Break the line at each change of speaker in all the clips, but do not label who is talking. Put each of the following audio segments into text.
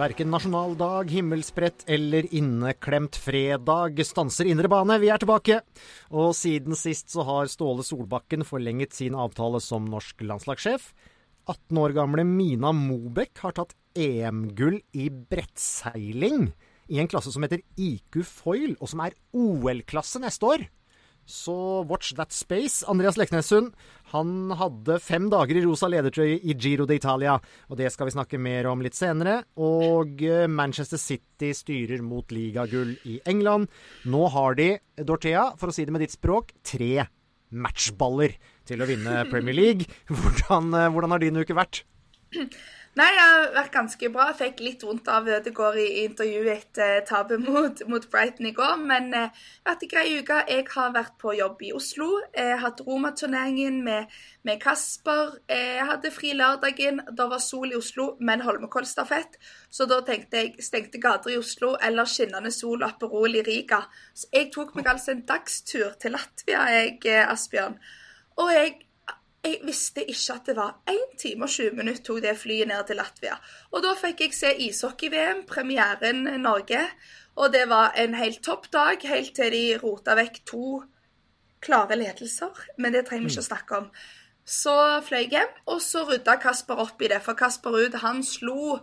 Verken nasjonaldag, himmelsprett eller inneklemt fredag stanser indre bane. Vi er tilbake. Og siden sist så har Ståle Solbakken forlenget sin avtale som norsk landslagssjef. 18 år gamle Mina Mobek har tatt EM-gull i brettseiling i en klasse som heter IQ Foil, og som er OL-klasse neste år. Så watch that space. Andreas Leknessund han hadde fem dager i rosa ledertrøye i Giro d'Italia, og det skal vi snakke mer om litt senere. Og eh, Manchester City styrer mot ligagull i England. Nå har de, Dorthea, for å si det med ditt språk, tre matchballer til å vinne Premier League. Hvordan, eh, hvordan har din uke vært?
Nei, det har vært ganske bra. Jeg fikk litt vondt av Ødegaard i, intervjuet etter uh, tapet mot, mot, Brighton i går. Men det har vært en grei uke. Jeg har vært på jobb i Oslo. Jeg har hatt Roma-turneringen med, med, Kasper. Jeg hadde fri lørdagen. Da var sol i Oslo, men Holmenkollstafett. Så da tenkte jeg stengte gater i Oslo eller skinnende sol og Aperol i Riga. Så jeg tok meg altså en dagstur til Latvia, jeg, eh, Asbjørn. Og jeg jeg visste ikke at det var 1 time og 20 minutter tok det flyet ned til Latvia. Og da fikk jeg se ishockey-VM, premieren Norge. Og det var en helt topp dag, helt til de rota vekk to klare ledelser. Men det trenger vi ikke å snakke om. Så fløy jeg hjem, og så rydda Kasper opp i det. For Kasper Ruud, han slo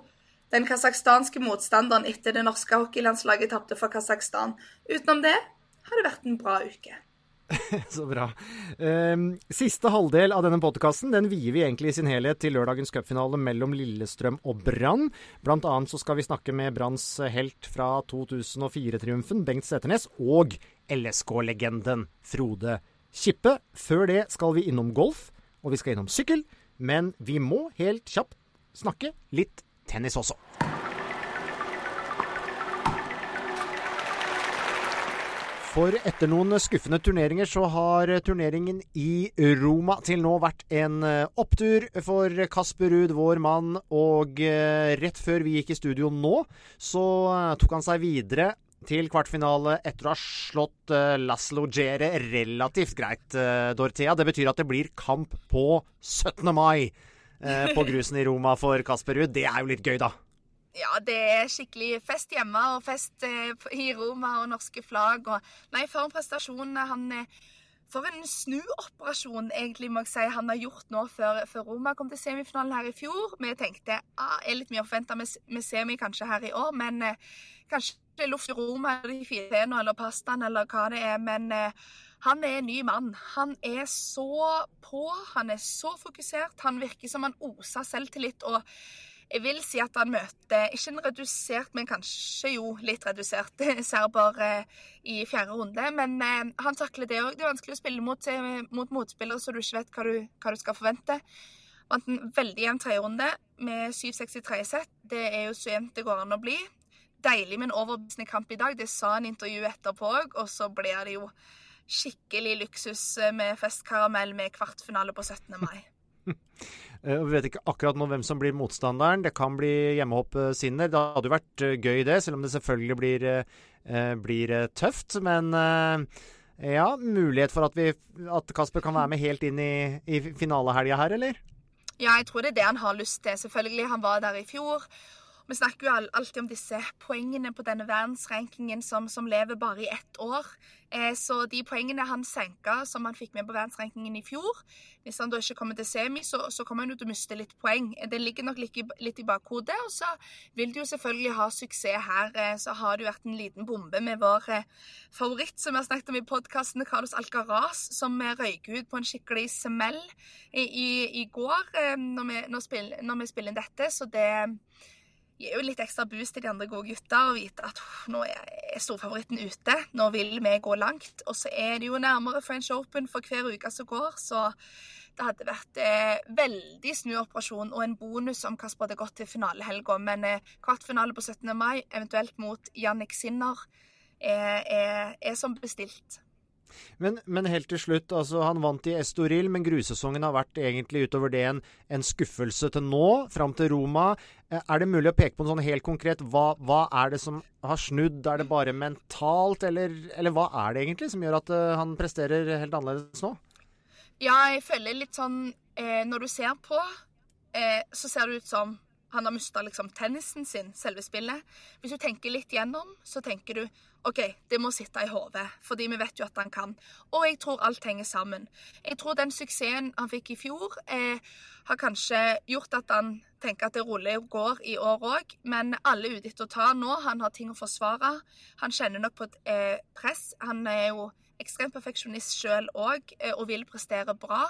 den kasakhstanske motstanderen etter det norske hockeylandslaget tapte for Kasakhstan. Utenom det har det vært en bra uke.
Så bra. Um, siste halvdel av denne podkasten den vier vi egentlig i sin helhet til lørdagens cupfinale mellom Lillestrøm og Brann. Blant annet så skal vi snakke med Branns helt fra 2004-triumfen, Bengt Seternes, og LSK-legenden Frode Kippe. Før det skal vi innom golf, og vi skal innom sykkel. Men vi må helt kjapt snakke litt tennis også. For etter noen skuffende turneringer så har turneringen i Roma til nå vært en eh, opptur for Kasper Ruud, vår mann. Og eh, rett før vi gikk i studio nå, så eh, tok han seg videre til kvartfinale etter å ha slått Laslo Gere relativt greit, Dorthea. Det betyr at det blir kamp på 17. mai på grusen i Roma for Kasper Ruud. Det er jo litt gøy, da.
Ja, det er skikkelig fest hjemme og fest eh, i Roma og norske flagg. Og, nei, for en prestasjon. Han eh, For en snuoperasjon egentlig må jeg si han har gjort nå før, før Roma kom til semifinalen her i fjor. Vi tenkte ah, er litt mye å forvente med, med semi kanskje her i år, men eh, kanskje luft i Roma eller de fire eller pastaen eller hva det er. men eh, han er en ny mann. Han er så på, han er så fokusert. Han virker som han oser selvtillit. og jeg vil si at han møter ikke en redusert, men kanskje jo litt redusert serber eh, i fjerde runde. Men eh, han takler det òg. Det er vanskelig å spille mot, eh, mot motspillere så du ikke vet hva du, hva du skal forvente. Vant en veldig jevn tredjerunde med 7-6 i tredje sett. Det er jo så jevnt det går an å bli. Deilig med en overbevisende kamp i dag. Det sa han i intervjuet etterpå òg. Og så blir det jo skikkelig luksus med festkaramell med kvartfinale på 17. mai.
Eh, vi vet ikke akkurat nå hvem som blir motstanderen. Det kan bli hjemmehoppsinner. Det hadde jo vært eh, gøy, det, selv om det selvfølgelig blir, eh, blir tøft. Men ja, mulighet for at, vi, at, Kasper kan være med helt inn i, i finalehelga her, eller?
Ja, jeg tror det er det han har lyst til. Selvfølgelig, han var der i fjor. Vi snakker jo alltid om disse poengene på denne verdensrankingen som, som lever bare i ett år. Eh, så de poengene han senka som han fikk med på verdensrankingen i fjor Hvis han da ikke kommer til semi, så, så kommer han jo til å miste litt poeng. Det ligger nok litt litt i bakhodet. Og så vil de jo selvfølgelig ha suksess her. Eh, så har det jo vært en liten bombe med vår eh, favoritt som vi har snakket om i podkasten, Carlos Alcaraz, som røyk ut på en skikkelig smell i, i, i går når vi, når, spill, når vi spiller inn dette. Så det gir jo litt ekstra boost til de andre gode gutta å vite at nå er storfavoritten ute. Nå vil vi gå langt. Og så er det jo nærmere French Open for hver uke som går, så det hadde vært eh, veldig snuoperasjon og en bonus om Kasper hadde gått til finalehelga. Men eh, kvartfinale på 17. mai, eventuelt mot Jannik Sinner, eh, er, er som bestilt.
Men, men, helt til slutt, altså han vant i Estoril, men grusesongen har vært egentlig utover det en, en skuffelse til nå, fram til Roma. Eh, er det mulig å peke på noe sånn helt konkret? Hva, hva, er det som har snudd? Er det bare mentalt, eller, eller hva er det egentlig som gjør at uh, han presterer helt annerledes nå?
Ja, jeg føler litt sånn eh, Når du ser på, eh, så ser det ut som han har mista liksom tennisen sin, selve spillet. Hvis du tenker litt gjennom, så tenker du OK, det må sitte i hodet, fordi vi vet jo at han kan. Og jeg tror alt henger sammen. Jeg tror den suksessen han fikk i fjor, eh, har kanskje gjort at han tenker at det rolig går i år òg, men alle er ute etter å ta nå. Han har ting å forsvare. Han kjenner nok på et eh, press. Han er jo ekstremt perfeksjonist sjøl òg, eh, og vil prestere bra.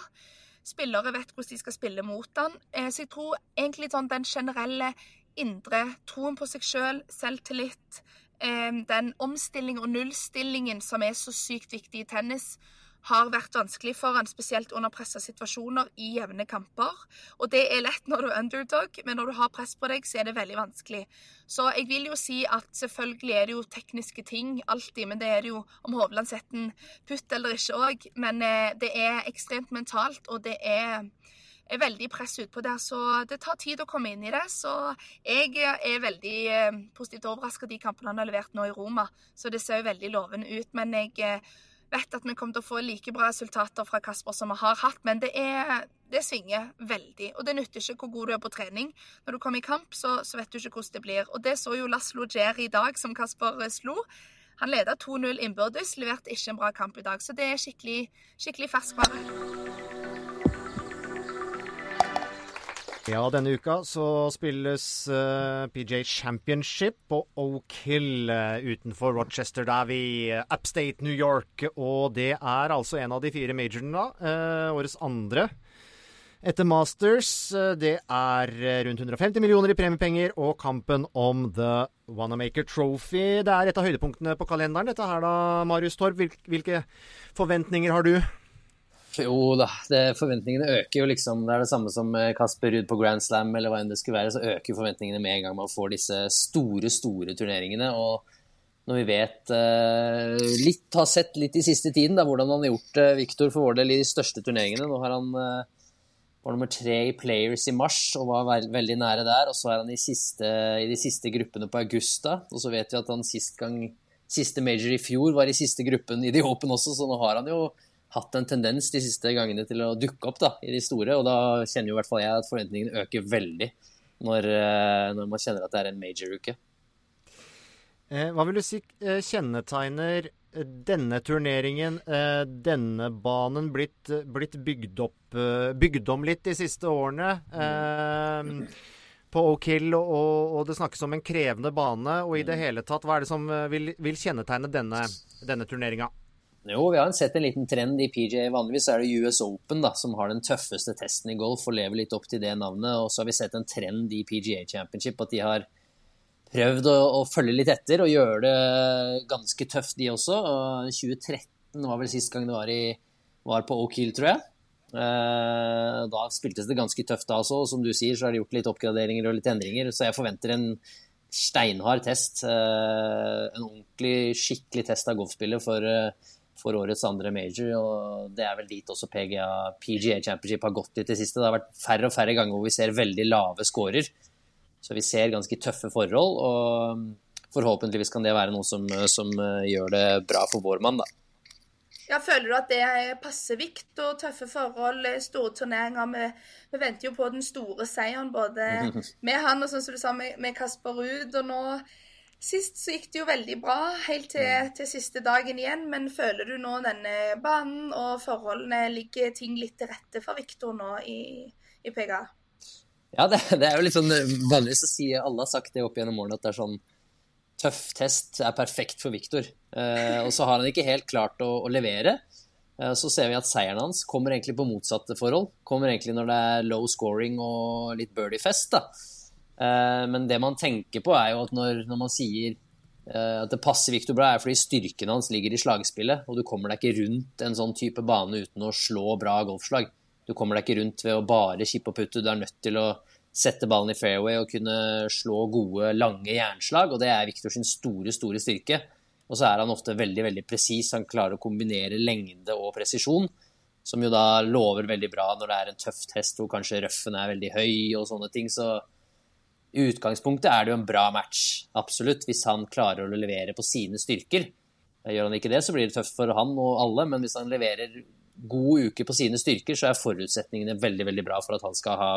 Spillere vet hvordan de skal spille mot han. Eh, så jeg tror egentlig sånn den generelle indre troen på seg sjøl, selv, selvtillit, eh, den omstilling og nullstillingen som er så sykt viktig i tennis, har vært vanskelig for han, spesielt under pressa situasjoner i jevne kamper. Og det er lett når du er underdog, men når du har press på deg, så er det veldig vanskelig. Så jeg vil jo si at selvfølgelig er det jo tekniske ting alltid, men det er det jo om Hovland setter en putt eller ikke òg. Men eh, det er ekstremt mentalt, og det er er veldig press utpå der, så det tar tid å komme inn i det. Så jeg er veldig eh, positivt overraska de kampene han har levert nå i Roma. Så det ser jo veldig lovende ut. Men jeg eh, vet at vi kommer til å få like bra resultater fra Kasper som vi har hatt, men det, er, det svinger veldig. Og det nytter ikke hvor god du er på trening. Når du kommer i kamp, så, så vet du ikke hvordan det blir. Og det så jo Laslo Djeri i dag, som Kasper eh, slo. Han leda 2-0 innbyrdes, leverte ikke en bra kamp i dag. Så det er skikkelig, skikkelig ferskvare.
Ja, denne uka så spilles uh, eh, PJ Championship på Oak Hill uh, utenfor Rochester. Der vi uh, upstate New York. Og det er altså en av de fire majorene, da. årets andre. Etter Masters. det er rundt 150 millioner i premiepenger og kampen om The Wanamaker Trophy. Det er et av høydepunktene på kalenderen, dette her da, Marius Torp. Hvilke forventninger har du?
Jo da, det, forventningene øker jo liksom. Det er det samme som Kasper Ruud på Grand Slam eller hva enn det skulle være. Så øker forventningene med en gang man får disse store, store turneringene. Og når vi vet uh, litt, har sett litt i siste tiden da, hvordan han har gjort uh, Viktor for vår del i de største turneringene. Nå har han uh, var nummer tre i Players i mars og var ve veldig nære der. Og så er han i, siste, i, de siste gruppene på Augusta. Og så vet vi at han sist gang, siste major i fjor var i siste gruppen i The Open også, så nå har han jo hatt en tendens de siste gangene til å dukke opp da, i de store. Og da kjenner jo i hvert fall jeg at forventningene øker veldig når, eh, når man kjenner at det er en major-uke.
Eh, hva vil du si eh, kjennetegner denne turneringen, denne banen, blitt, blitt bygd, opp, bygd om litt de siste årene? Mm. på Oak Hill, og, og, det snakkes om en krevende bane. og i det hele tatt, Hva er det som vil, vil kjennetegne denne, denne turneringa?
Jo, vi har sett en liten trend i PJ. Vanligvis er det US Open da, som har den tøffeste testen i golf og lever litt opp til det navnet. Og så har vi sett en trend i PGA Championship at de har prøvd å, å følge litt etter og gjøre det ganske tøft, de også. Og 2013 var vel sist gang det var, i, var på Oak Hill, tror jeg. Eh, da spiltes det ganske tøft da også, og som du sier så har de gjort litt oppgraderinger og litt endringer. Så jeg forventer en steinhard test. Eh, en ordentlig, skikkelig test av golfspillet for eh, for årets andre major. og Det er vel dit også PGA, PGA Championship har gått litt det siste. Det har vært færre og færre ganger hvor vi ser veldig lave scorer. Så vi ser ganske tøffe forhold. og Forhåpentligvis kan det være noe som, som gjør det bra for vår mann, da.
Ja, Føler du at det passer vikt og tøffe forhold, store turneringer? Vi, vi, venter jo på den store seieren både med han og sånn som du sa med, med Kasper Ruud. Og nå sist så gikk det jo veldig bra, helt til, mm. til, siste dagen igjen. Men føler du nå denne banen og forholdene ligger ting litt til rette for Viktor nå i, i PGA?
Ja, det, det, er jo litt sånn Vanligvis så sier alle har sagt det opp gjennom årene at det er sånn tøff test er perfekt for Viktor. Eh, og så har han ikke helt klart å, å levere. Eh, så ser vi at seieren hans kommer egentlig på motsatte forhold. Kommer egentlig når det er low scoring og litt birdie-fest. da. Eh, men det man tenker på, er jo at når, når man sier eh, at det passer Victor bra, er fordi styrken hans ligger i slagspillet. Og du kommer deg ikke rundt en sånn type bane uten å slå bra golfslag. Du kommer deg ikke rundt ved å bare kippe og putte. Du er nødt til å sette ballen i fairway og kunne slå gode, lange jernslag. Og det er Victor sin store, store styrke. Og så er han ofte veldig veldig presis. Han klarer å kombinere lengde og presisjon. Som jo da lover veldig bra når det er en tøff test hvor kanskje røffen er veldig høy og sånne ting. Så i utgangspunktet er det jo en bra match, absolutt, hvis han klarer å levere på sine styrker. Gjør han ikke det, så blir det tøft for han og alle, men hvis han leverer god uke på sine styrker, så er forutsetningene veldig veldig bra for at han skal ha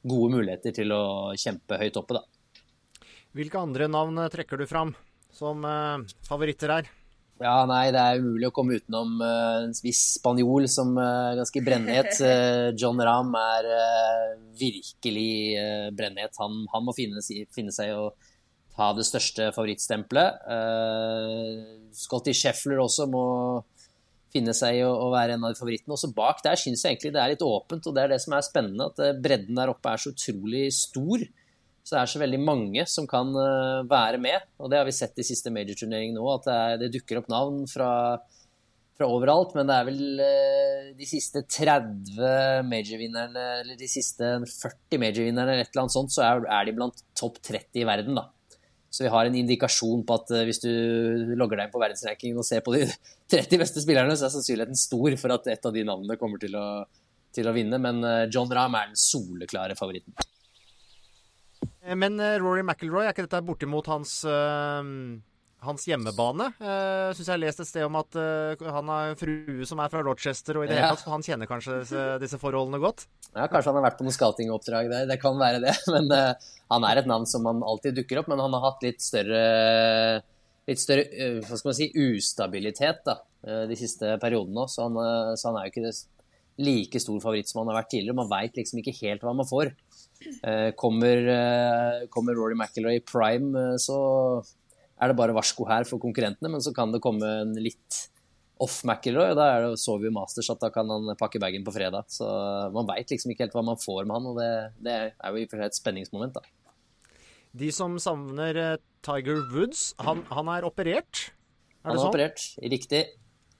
gode muligheter til å kjempe høyt oppe, da.
Hvilke andre navn eh, trekker du fram som uh, favoritter her?
Ja, nei, det er umulig å komme utenom uh, en viss spanjol som uh, ganske brennhet. John Rahm er virkelig brennhet. Han, han, må finne, finne seg å ta det største favorittstempelet. Scotty Scheffler også må finne seg å, å, være en av favorittene. Også bak der syns jeg egentlig det er litt åpent, og det er det som er spennende. At bredden der oppe er så utrolig stor. Så det er så veldig mange som kan eh, være med. Og det har vi sett i siste major-turnering nå, at det, er, det, dukker opp navn fra, fra, overalt. Men det er vel eh, de siste 30 major-vinnerne, eller de siste 40 major-vinnerne, eller et eller annet sånt, så er, er de blant topp 30 i verden, da. Så vi har en indikasjon på at uh, hvis du logger deg inn på verdensrankingen og ser på de 30 beste spillerne, så er sannsynligheten stor for at et av de navnene kommer til å, til å vinne. Men John Rahm er den soleklare favoritten.
Eh, men Rory McIlroy, er ikke dette bortimot hans uh hans hjemmebane. Uh, Syns jeg har lest et sted om at han har en frue som er fra Rochester, og i det ja. hele tatt, han kjenner kanskje disse, disse, forholdene godt?
Ja, kanskje han har vært på noen scoutingoppdrag der. Det kan være det. Men han er et navn som han alltid dukker opp, men han har hatt litt større litt større hva skal man si, ustabilitet da, de siste periodene. Så han, så han er jo ikke like stor favoritt som han har vært tidligere. Man veit liksom ikke helt hva man får. Kommer, kommer Rory McIlroy i prime, så er det bare varsko her for konkurrentene, men så kan det komme en litt off McIlroy, og da er det, så vi Masters at da kan han pakke bagen på fredag. Så man veit liksom ikke helt hva man får med han, og det, det er jo i og for seg et spenningsmoment, da.
De som savner eh, Tiger Woods, han, han er operert?
Er han er sånn? operert, riktig.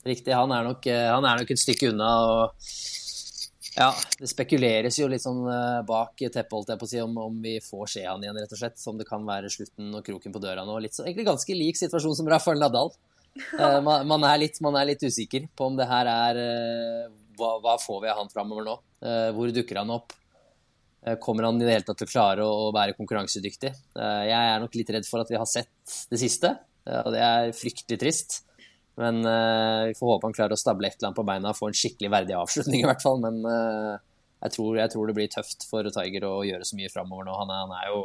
Riktig. Han er, nok, eh, han er nok et stykke unna. og ja, det spekuleres jo litt sånn eh, bak teppet, holdt jeg på å si, om, om, vi får se han igjen, rett og slett. Som det kan være slutten og kroken på døra nå. Så, egentlig ganske lik situasjon som Rafael Nadal. Uh, man, man, er litt, man, er litt, usikker på om det her er uh, hva, hva, får vi av han framover nå? Uh, hvor dukker han opp? kommer han i det hele tatt til å klare å, å være konkurransedyktig? jeg er nok litt redd for at vi har sett det siste, og det er fryktelig trist. Men uh, vi får håpe han klarer å stable et eller annet på beina og få en skikkelig verdig avslutning, i hvert fall. Men uh, jeg, tror, jeg, tror, det blir tøft for Tiger å gjøre så mye framover nå. Han er, han er, jo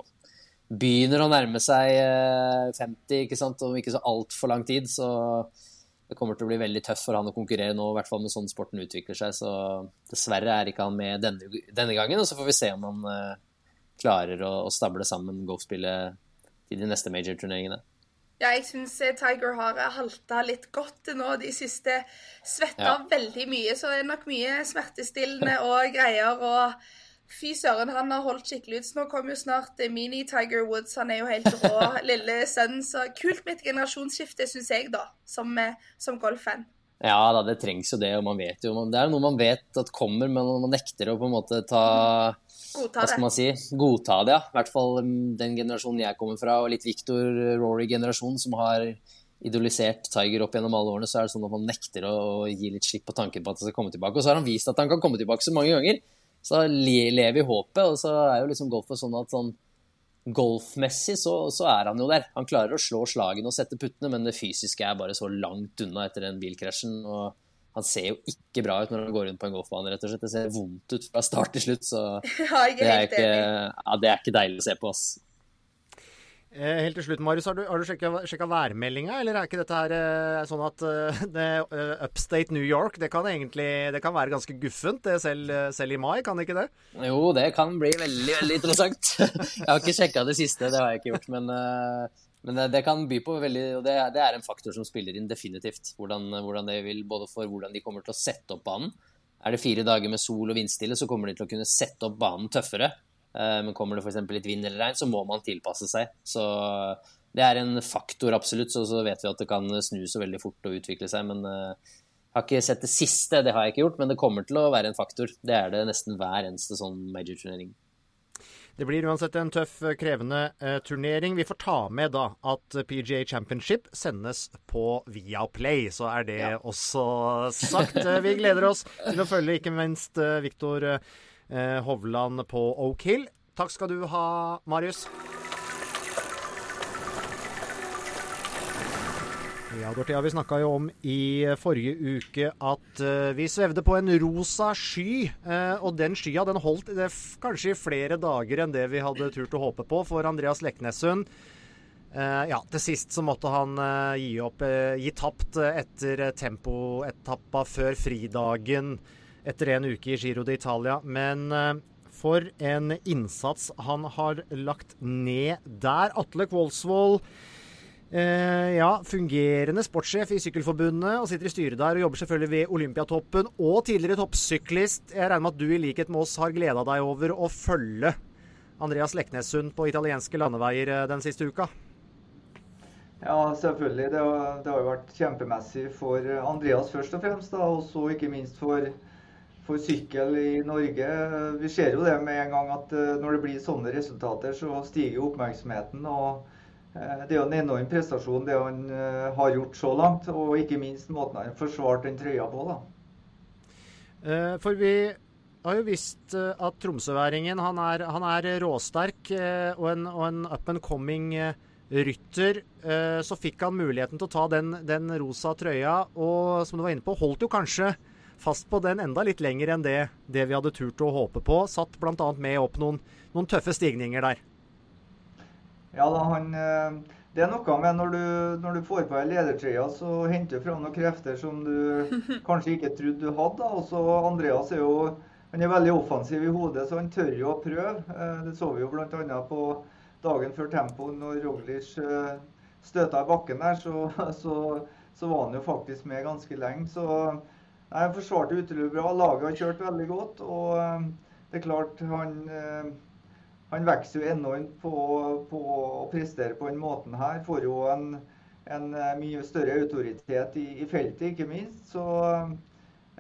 Begynner å nærme seg uh, eh, 50 ikke sant? om ikke så altfor lang tid. Så det kommer til å bli veldig tøft for han å konkurrere nå, i hvert fall med sånn sporten utvikler seg. Så dessverre er ikke han med denne, denne gangen, og så får vi se om han klarer å, å stable sammen golfspillet til de neste major-turneringene.
Ja, jeg syns eh, Tiger har eh, halta litt godt nå de siste. Svetta ja. veldig mye, så det er nok mye smertestillende og greier. og Fy søren, han har holdt skikkelig ut. Så nå kommer jo snart eh, mini-Tiger Woods. Han er jo helt rå, lille sønn. Så kult med et generasjonsskifte, syns jeg, da, som, som golffan.
Ja da, det trengs jo det, og man vet jo Det er noe man vet at kommer, men man nekter å på en måte ta
Godta Hva
skal man si? Godta det, ja. I hvert fall um, den generasjonen jeg kommer fra, og litt Victor Rory-generasjonen, som har idolisert Tiger opp gjennom alle årene, så er det sånn at man nekter å gi litt slipp på tanken på at han skal komme tilbake. Og så har han vist at han kan komme tilbake så mange ganger. Så lever i håpet, og så er jo liksom golfen sånn at sånn golfmessig så, så, er han jo der. Han klarer å slå slagene og sette puttene, men det fysiske er bare så langt unna etter den bilkrasjen. og han ser jo ikke bra ut når han går rundt på en golfbane, rett og slett. Det ser vondt ut fra start til slutt, så
ja,
det, er ikke, ja, det er ikke deilig å se på. ass.
Eh, helt til slutt, Marius, har du, har du sjekka værmeldinga, eller er ikke dette her eh, sånn at uh, det, upstate New York det kan egentlig det kan være ganske guffent det selv, selv, i mai, kan det ikke det?
Jo, det kan bli veldig, veldig interessant. jeg har ikke sjekka det siste, det har jeg ikke gjort. Men, uh, men det kan by på veldig Og det, det, er en faktor som spiller inn definitivt. Hvordan, hvordan, det vil, både for hvordan de kommer til å sette opp banen. Er det fire dager med sol og vindstille, så kommer de til å kunne sette opp banen tøffere. Eh, men kommer det f.eks. litt vind eller regn, så må man tilpasse seg. Så det er en faktor, absolutt. Så, så vet vi at det kan snu så veldig fort og utvikle seg. Men jeg uh, har ikke sett det siste, det har jeg ikke gjort. Men det kommer til å være en faktor. Det er det nesten hver eneste sånn major-turnering.
Det blir uansett en tøff, krevende eh, turnering. Vi får ta med da at PGA Championship sendes på Viaplay, så er det ja. også sagt. Vi gleder oss til å følge ikke minst eh, Viktor eh, Eh, Hovland på Oak Hill. Takk skal du ha, Marius. Ja, Dorthea, vi snakka jo om i forrige uke at uh, vi svevde på en rosa sky. Uh, og den skya den holdt det kanskje i flere dager enn det vi hadde turt å håpe på for Andreas Leknessund. Ja, til sist så måtte han gi opp, gi tapt etter tempoetappa før fridagen etter en uke i Giro d'Italia. Men eh, for en innsats han har lagt ned der. Atle Kvålsvold. Eh, ja, fungerende sportssjef i Sykkelforbundet og sitter i styret der og jobber selvfølgelig ved Olympiatoppen. Og tidligere toppsyklist. Jeg regner med at du i likhet med oss har gleda deg over å følge Andreas Leknessund på italienske landeveier eh, den siste uka?
Ja, selvfølgelig. Det har, det har jo vært kjempemessig for Andreas først og fremst. Da, og så ikke minst for for sykkel i Norge. Vi ser jo det med en gang at eh, når det blir sånne resultater, så stiger oppmerksomheten. og Det er jo en enorm prestasjon det han eh, har gjort så langt, og ikke minst måten han forsvarte den trøya på. da.
For vi har jo visst at tromsøværingen han er, han er råsterk og en, og en up and coming rytter. Så fikk han muligheten til å ta den, den rosa trøya, og som du var inne på, holdt jo kanskje fast på den enda litt lenger enn det, det vi hadde turt å håpe på. Satt bl.a. med opp noen, noen, tøffe stigninger der.
Ja da, han, eh, Det er noe med når du, når du får på deg ledertrøya, så henter du fram noen krefter som du kanskje ikke trodde du hadde. Også Andreas er jo han er veldig offensiv i hodet, så han tør jo å prøve. Eh, det så vi jo bl.a. på dagen før tempo, når Roglic eh, støta i bakken der, så, så, så, var han jo faktisk med ganske lenge. Så Han forsvarte utrolig bra. Laget har kjørt veldig godt. Og det er klart, han, han vokser jo enormt på, på, å prestere på den måten her. Får jo en, en eh, mye større autoritet i, i, feltet, ikke minst. Så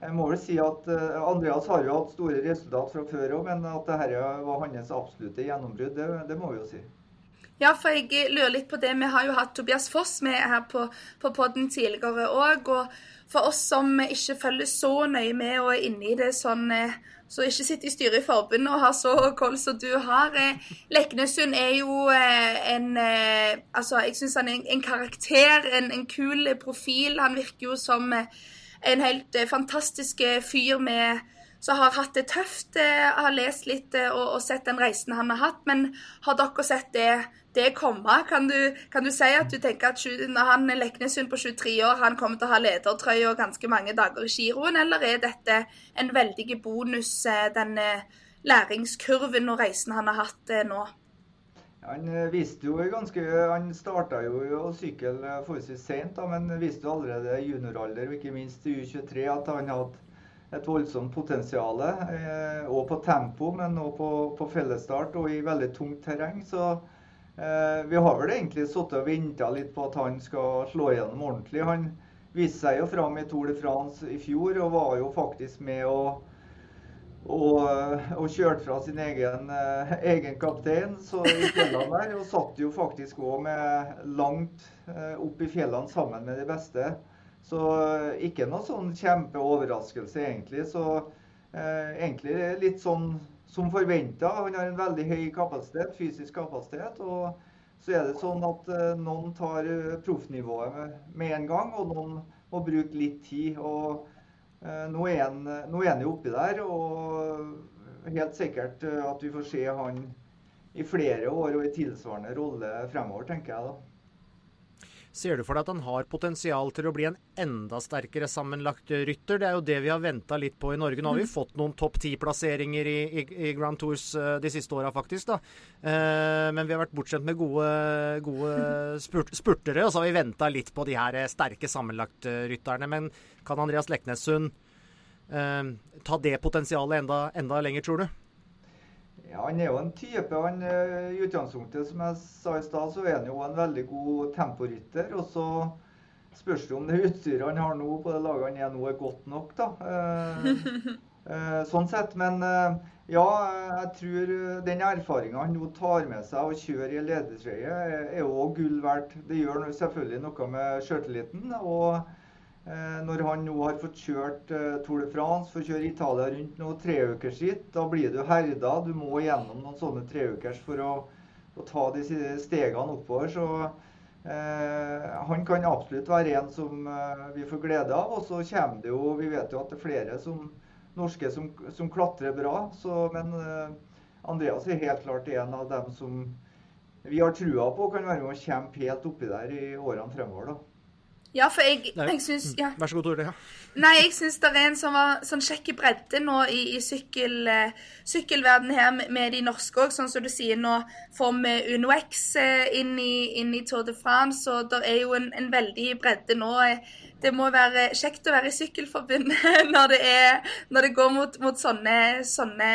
jeg må vel si at Andreas har jo hatt store resultat fra før òg, men at dette var hans absolutte gjennombrudd, det, det må vi jo si.
Ja, for jeg lurer litt på det. Vi har jo hatt Tobias Foss med her på, på podden tidligere òg. Og for oss som ikke følger så nøye med og er inne i det sånn eh, så ikke sitter i styret i forbundet og har så koll som du har. Eh, Leknesund er jo eh, en Altså, jeg syns han er en, karakter, en, en, kul profil. Han virker jo som en helt fantastisk fyr med som har hatt det tøft. Jeg har lest litt og, og sett den reisen han har hatt. Men har dere sett det det komme? Kan du, kan du, si at du tenker at når han Leknesund på 23 år han kommer til å ha ledertrøya ganske mange dager i giroen, eller er dette en veldig bonus, eh, den læringskurven og reisen han har hatt eh, nå?
Han viste jo ganske, han starta jo å sykle forholdsvis sent, men visste jo allerede junioralder og ikke minst i U23 at han hadde et voldsomt potensial. Eh, og på tempo, men òg på, på fellesstart og i veldig tungt terreng. Så Eh, vi har vel egentlig sittet og venta litt på at han skal slå igjennom ordentlig. Han viste seg jo fram i Tour de France i fjor og var jo faktisk med og, og, og kjørte fra sin egen, uh, egen kaptein så i fjellene der. Og satt jo faktisk òg med langt uh, opp i fjellene sammen med de beste. Så uh, ikke noe sånn kjempeoverraskelse, egentlig. Så egentlig litt sånn som forventa. Han har en veldig høy kapasitet, fysisk kapasitet. og så er det sånn at uh, noen tar uh, proffnivået med, en gang, og noen må bruke litt tid. Og, Nå nå er han jo oppi der, og helt sikkert at vi får se han i flere år og i tilsvarende rolle fremover, tenker jeg da.
Ser du for deg at han har potensial til å bli en enda sterkere sammenlagt rytter? Det er jo det vi har venta litt på i Norge. Nå har vi mm. fått noen topp ti-plasseringer i, i, i, Grand Tours uh, de siste åra, faktisk. da. Eh, men vi har vært bortskjemt med gode, gode spurt, spurtere, og så har vi venta litt på de her sterke sammenlagtrytterne. Men kan Andreas Leknessund eh, ta det potensialet enda, enda lenger, tror du?
Ja, Han er jo en type. han eh, I utgangspunktet, som jeg sa i stad, så er han jo en veldig god temporytter. Og så spørs det om det utstyret han har nå på det laget han er nå, er godt nok, da. Eh, eh, sånn sett. Men ja, jeg tror den erfaringa han nå tar med seg og kjører i ledertrøye, er jo gull verdt. Det gjør selvfølgelig noe med sjøltilliten. og Eh, når han nå har fått kjørt eh, Tour de France, får kjøre Italia rundt nå treukersritt, da blir du herda. Du må gjennom noen sånne treukers for å, å ta de stegene oppover. Så eh, han kan absolutt være en som eh, vi får glede av. Og så kommer det jo Vi vet jo at det er flere som, norske som, som klatrer bra. Så, men eh, Andreas er helt klart en av dem som vi har trua på kan være med å kjempe helt oppi der i årene fremover. da.
Ja, for jeg, jeg syns
ja. Vær så god, Tore. Ja.
Nei, jeg syns det er en som var sånn kjekk bredde nå i, i sykkel, uh, sykkelverdenen her med, med, de norske òg. Sånn som du sier, nå får vi Uno X uh, inn, inn, i Tour de France, og det er jo en, en veldig bredde nå. Det må være kjekt å være i Sykkelforbundet når det, er, når det går mot, mot sånne, sånne,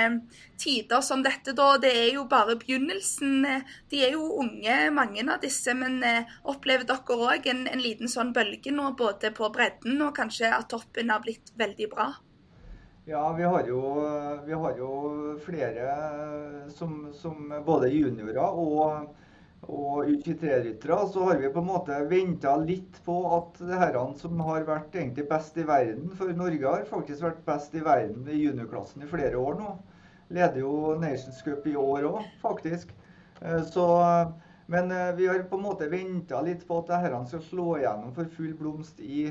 tider som dette. Da. Det er jo bare begynnelsen. De er jo unge, mange av disse. Men eh, opplever dere òg en, en, liten sånn bølge nå, både på bredden og kanskje at toppen har blitt veldig bra?
Ja, vi har jo, vi har jo flere som, som både juniorer og og U23-ryttere, så har vi på en måte venta litt på at herrene som har vært egentlig best i verden For Norge har faktisk vært best i verden i juniorklassen i flere år nå. Leder jo Nations Cup i år òg, faktisk. Eh, så, men eh, vi har på en måte venta litt på at herrene skal slå igjennom for full blomst i,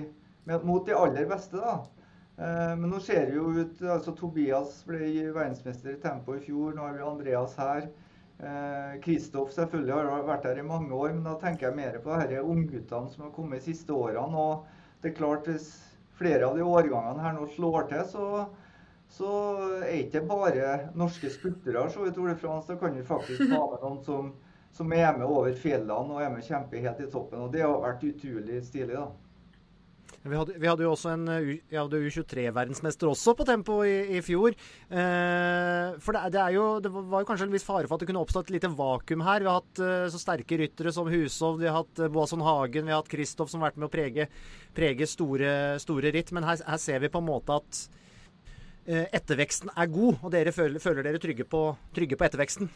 mot de aller beste. da. Eh, men nå ser det jo ut altså Tobias ble verdensmester i tempo i fjor. Nå har vi Andreas her. Kristoff eh, selvfølgelig har vært her i mange år, men da tenker jeg mer på disse ungguttene som har kommet de siste årene. og det er klart Hvis flere av de årgangene her nå slår til, så, så er ikke bare norske spurtere så i Tour de France. Da kan vi faktisk ta med noen som, som er med over fjellene og er med og helt i toppen. og Det har vært utrolig stilig. da.
Vi hadde, vi hadde, jo også en U23-verdensmester også på tempo i, i fjor. Eh, for det, det, jo, det, var jo kanskje en viss fare for at det kunne oppstå et lite vakuum her. Vi har hatt eh, så sterke ryttere som Hushovd, vi har hatt eh, Boasson Hagen, vi har hatt Kristoff som har vært med å prege, prege store, store, ritt. Men her, her, ser vi på en måte at eh, etterveksten er god, og dere føler, føler dere trygge på, trygge på etterveksten?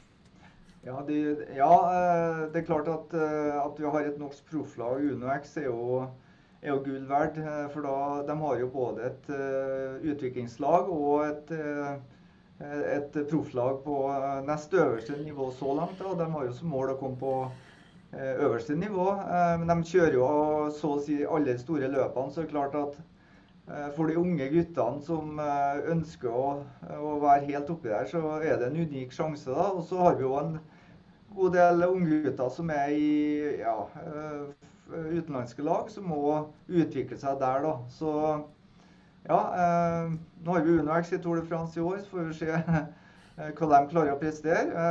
Ja, de, ja, eh, det er klart at, eh, at vi har et norsk profflag. UnoX er jo er jo gull verdt. Eh, for da, de har jo både et uh, utviklingslag og et, uh, et profflag på nest øverste nivå så langt. Og de har jo som mål å komme på uh, øverste nivå. men de kjører jo så å si alle store løpene. Så det er klart at for de unge guttene som ønsker å, å, være helt oppi der, så er det en unik sjanse. da. Og så har vi jo en god del unggutter som er i ja, utenlandske lag som må utvikle seg der, da. Så ja, eh, nå har vi UnoX i Tour de France i år, så får vi se eh, hva de klarer å prestere.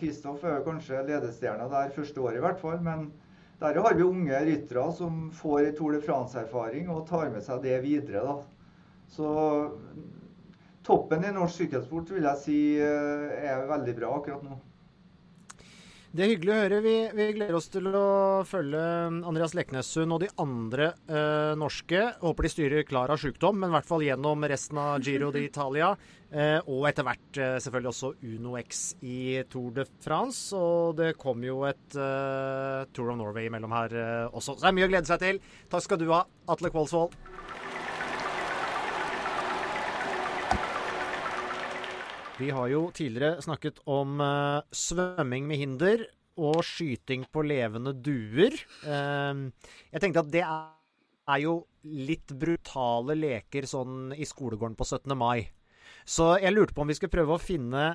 Kristoff eh, er kanskje ledestjerna der første året i hvert fall. Men der har vi unge ryttere som får Tour de France-erfaring og tar med seg det videre. da. Så toppen i norsk sykkelsport vil jeg si eh, er veldig bra akkurat nå.
Det er hyggelig å høre. Vi, vi, gleder oss til å følge Andreas Leknessund og de andre eh, norske. Håper de styrer klar av sykdom, men i hvert fall gjennom resten av Giro d'Italia. Eh, og etter hvert eh, selvfølgelig også Uno X i Tour de France. Og det kommer jo et eh, Tour of Norway imellom her eh, også. Så det er mye å glede seg til. Takk skal du ha, Atle Kvalsvold. Vi har jo tidligere snakket om uh, svømming med hinder og skyting på levende duer. Uh, jeg tenkte at det er, er, jo litt brutale leker sånn i skolegården på 17. mai. Så jeg lurte på om vi skulle prøve å finne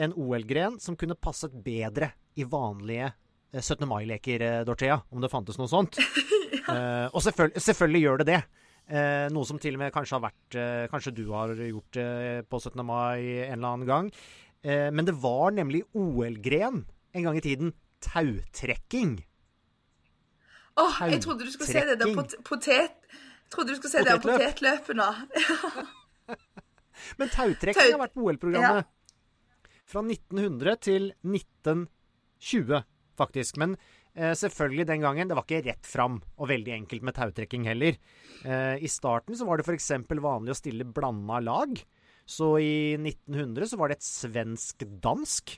en OL-gren som kunne passet bedre i vanlige 17. mai-leker, Dorthea. Om det fantes noe sånt. ja. og selvfølgelig, selvfølgelig, gjør det det. Noe som til og med kanskje har vært Kanskje du har gjort det på 17. mai en eller annen gang. men det var nemlig OL-gren en gang i tiden. Tautrekking.
Åh, oh, jeg trodde du skulle se det der pot potet... Jeg trodde du skulle se det potetløpet nå.
Men tautrekking Taut har vært på OL-programmet. Ja. Fra 1900 til 1920, faktisk. Men eh, selvfølgelig den gangen, det var ikke rett fram og veldig enkelt med tautrekking heller. Eh, I starten så var det f.eks. vanlig å stille blanda lag. Så i 1900 så var det et svensk-dansk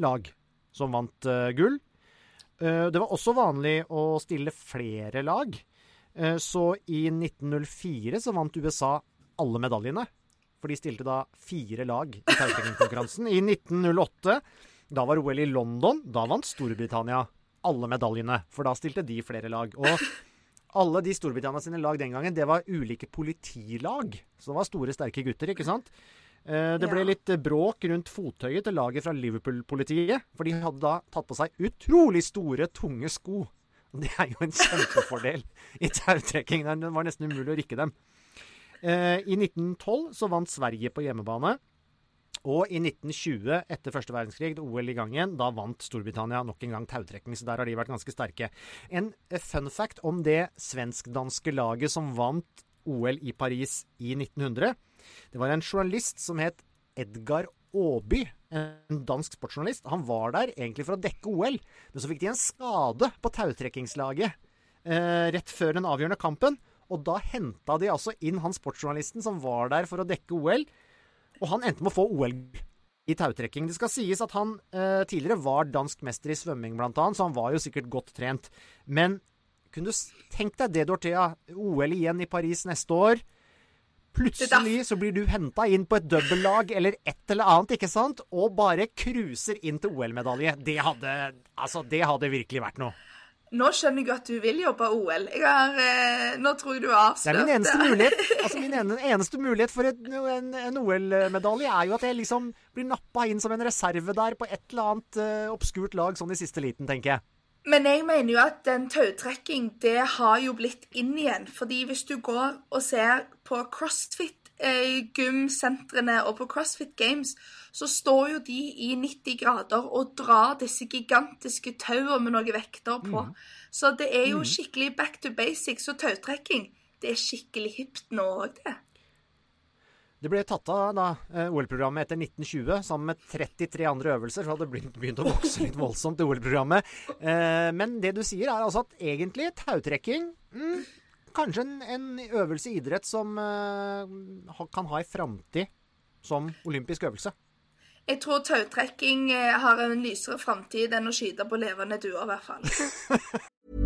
lag som vant uh, gull. Det var også vanlig å stille flere lag. Så i 1904 så vant USA alle medaljene. For de stilte da fire lag i tautrekkingkonkurransen. I 1908, da var OL i London, da vant Storbritannia alle medaljene. For da stilte de flere lag. Og alle de Storbritannia sine lag den gangen, det var ulike politilag. Så det var store, sterke gutter, ikke sant? Eh, det ble litt bråk rundt fottøyet til laget fra Liverpool-politiet. For de hadde da tatt på seg utrolig store, tunge sko. Det er jo en kjempefordel i tautrekking. Det var nesten umulig å rikke dem. Eh, I 1912 så vant Sverige på hjemmebane. Og i 1920, etter første verdenskrig, OL i gang igjen, da vant Storbritannia nok en gang tautrekking. Så der har de vært ganske sterke. En fun fact om det svensk-danske laget som vant OL i Paris i 1900 det var en journalist som het Edgar Aaby, en dansk sportsjournalist. Han var der egentlig for å dekke OL, men så fikk de en skade på tautrekkingslaget eh, rett før den avgjørende kampen. Og da henta de altså inn han sportsjournalisten som var der for å dekke OL. Og han endte med å få OL i tautrekking. Det skal sies at han eh, tidligere var dansk mester i svømming, blant annet, så han var jo sikkert godt trent. Men kunne du tenkt deg det, Dorthea? OL igjen i Paris neste år. Plutselig så blir du henta inn på et dobbeltlag eller et eller annet, ikke sant? Og bare cruiser inn til OL-medalje. Det hadde Altså, det hadde virkelig vært noe.
Nå skjønner jeg at du vil jobbe OL. Har, eh, nå tror jeg du har avslørt
det. er min eneste mulighet altså min eneste mulighet for et, en, en OL-medalje er jo at jeg liksom blir nappa inn som en reserve der på et eller annet uh, obskurt lag sånn i siste liten, tenker jeg.
Men jeg mener jo at den tautrekking, det har jo blitt inn igjen. Fordi hvis du går og ser på CrossFit-gymsentrene eh, og på CrossFit Games, så står jo de i 90 grader og drar disse gigantiske tauene med noen vekter på. Mm. Så det er jo mm. skikkelig back to basics. Og tautrekking, det er skikkelig hipt nå òg, det.
Det ble tatt av da, eh, OL-programmet etter 1920 sammen med 33 andre øvelser. Så hadde det begynt, begynt å vokse litt voldsomt, i OL-programmet. Eh, men det du sier, er altså at egentlig tautrekking mm, Kanskje en, en, øvelse i idrett som uh, kan ha en framtid som olympisk øvelse.
Jeg tror tautrekking eh, har en lysere framtid enn å skyte på levende duer, i hvert fall.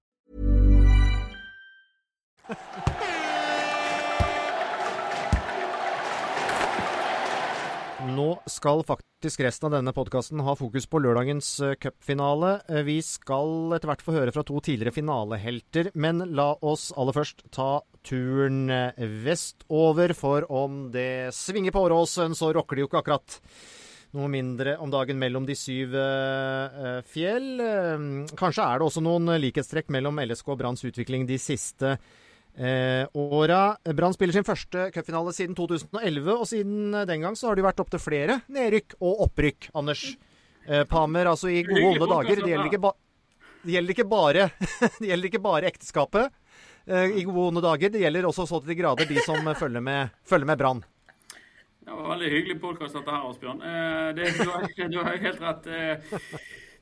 Nå skal faktisk resten av denne podkasten ha fokus på lørdagens uh, cupfinale. Uh, vi skal etter hvert få høre fra to tidligere finalehelter, men la oss aller først ta turen uh, vestover. For om det svinger på Åråsen, så rokker det jo ikke akkurat. noe mindre om dagen mellom de syv fjell. Kanskje er det også noen likhetstrekk mellom LSK og Branns utvikling de siste uh, åra. Brann spiller sin første cupfinale siden 2011, og siden den gang så har det vært opptil flere nedrykk og opprykk, Anders. Eh, Pamer, altså i gode onde dager. Det gjelder ikke, ba det gjelder ikke bare, det gjelder ikke bare ekteskapet i gode onde dager. Det gjelder også så til de grader de som følger med, følger med Brann.
Det var veldig hyggelig podkast dette her, Asbjørn. Eh, det, du, har, du, har, helt rett.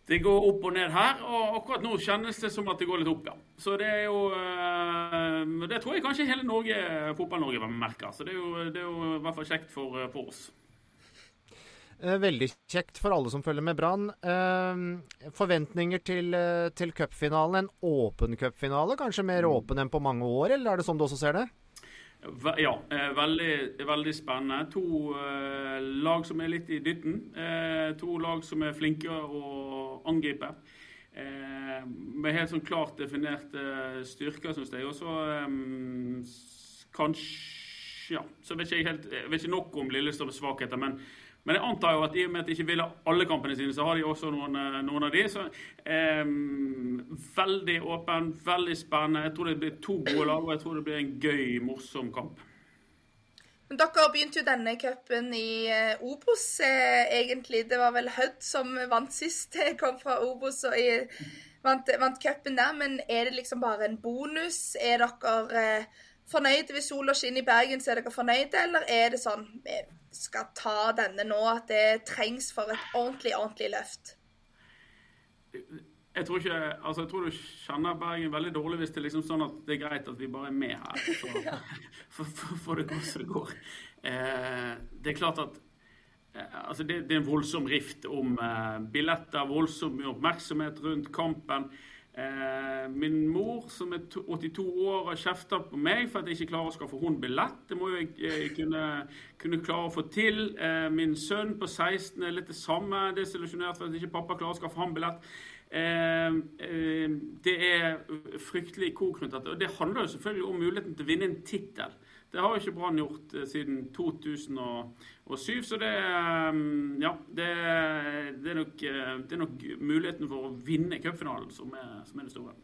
Eh, det går opp og ned her, og akkurat nå kjennes det som at det går litt opp, ja. Så det er jo eh, Det tror jeg kanskje hele Norge, Fotball-Norge merker. Så det er, jo, det er jo i hvert fall kjekt for, for oss.
Veldig kjekt for alle som følger med Brann. Forventninger til, til cupfinalen. En åpen cupfinale? Kanskje mer mm. åpen enn på mange år, eller er det sånn du også ser det?
Ja, eh, veldig, veldig spennende. To uh, lag som er litt i dytten. Uh, to lag som er flinke å angripe. Med helt sånn klart definerte styrker, syns jeg. Og så kanskje Ja, så vet ikke jeg helt, vet ikke nok om Lillestrøms svakheter, men men jeg antar jo at i og med at de ikke vil ha alle kampene sine, så har de også noen, eh, noen av de. Så eh, veldig åpen, veldig spennende. Jeg tror det blir to gode lag, og jeg tror det blir en gøy, morsom kamp.
Men Dere begynte jo denne cupen i uh, Obos, eh, egentlig. Det var vel Hødd som vant sist. Kom fra Obos og vant cupen der. Men er det liksom bare en bonus? Er dere eh, fornøyde hvis sola skinner i Bergen, så er dere fornøyde? Eller er det sånn vi skal ta denne nå, at det trengs for et ordentlig, ordentlig løft?
Jeg tror, ikke, altså jeg tror du kjenner Bergen veldig dårlig hvis det er liksom sånn at det er greit at vi bare er med her. For, for, for, for det går som det går. Eh, det er klart at eh, altså det, det, er en voldsom rift om eh, billetter, voldsom oppmerksomhet rundt kampen. Eh, min mor, som er 82 år, har kjefta på meg for at jeg ikke klarer å skaffe henne billett. Det må jo jeg eh, kunne, kunne, klare å få til. Eh, min sønn på 16 er litt det samme. Desillusjonert for at ikke pappa klarer å skaffe ham billett. det er fryktelig koknuttete. Og det handler jo selvfølgelig om muligheten til å vinne en tittel. Det har ikke Brann gjort eh, siden 2007. Så det, eh, ja, det, det, er nok, eh, det, er nok, muligheten for å vinne cupfinalen som, som, er det store.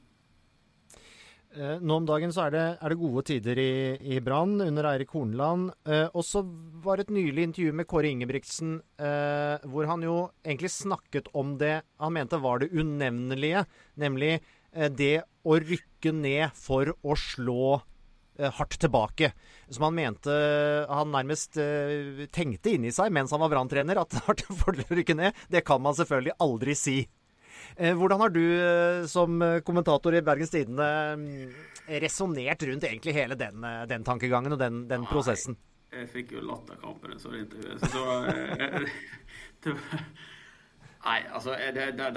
Nå om dagen så er det, er det gode tider i, i Brann under Eirik Horneland. Eh, og så var det et nylig intervju med Kåre Ingebrigtsen eh, hvor han jo egentlig snakket om det han mente var det unevnelige, nemlig eh, det å rykke ned for å slå Eh, hardt tilbake. Som han mente Han nærmest uh, tenkte inni seg mens han var branntrener, at det har til fordel å rykke ned. Det kan man selvfølgelig aldri si. Hvordan har du som kommentator i Bergens Tidende um, resonnert rundt egentlig hele den, den tankegangen og den, den prosessen?
Jeg, jeg fikk jo latterkrampe så det intervjuet. Så, det, Nei, altså det, det,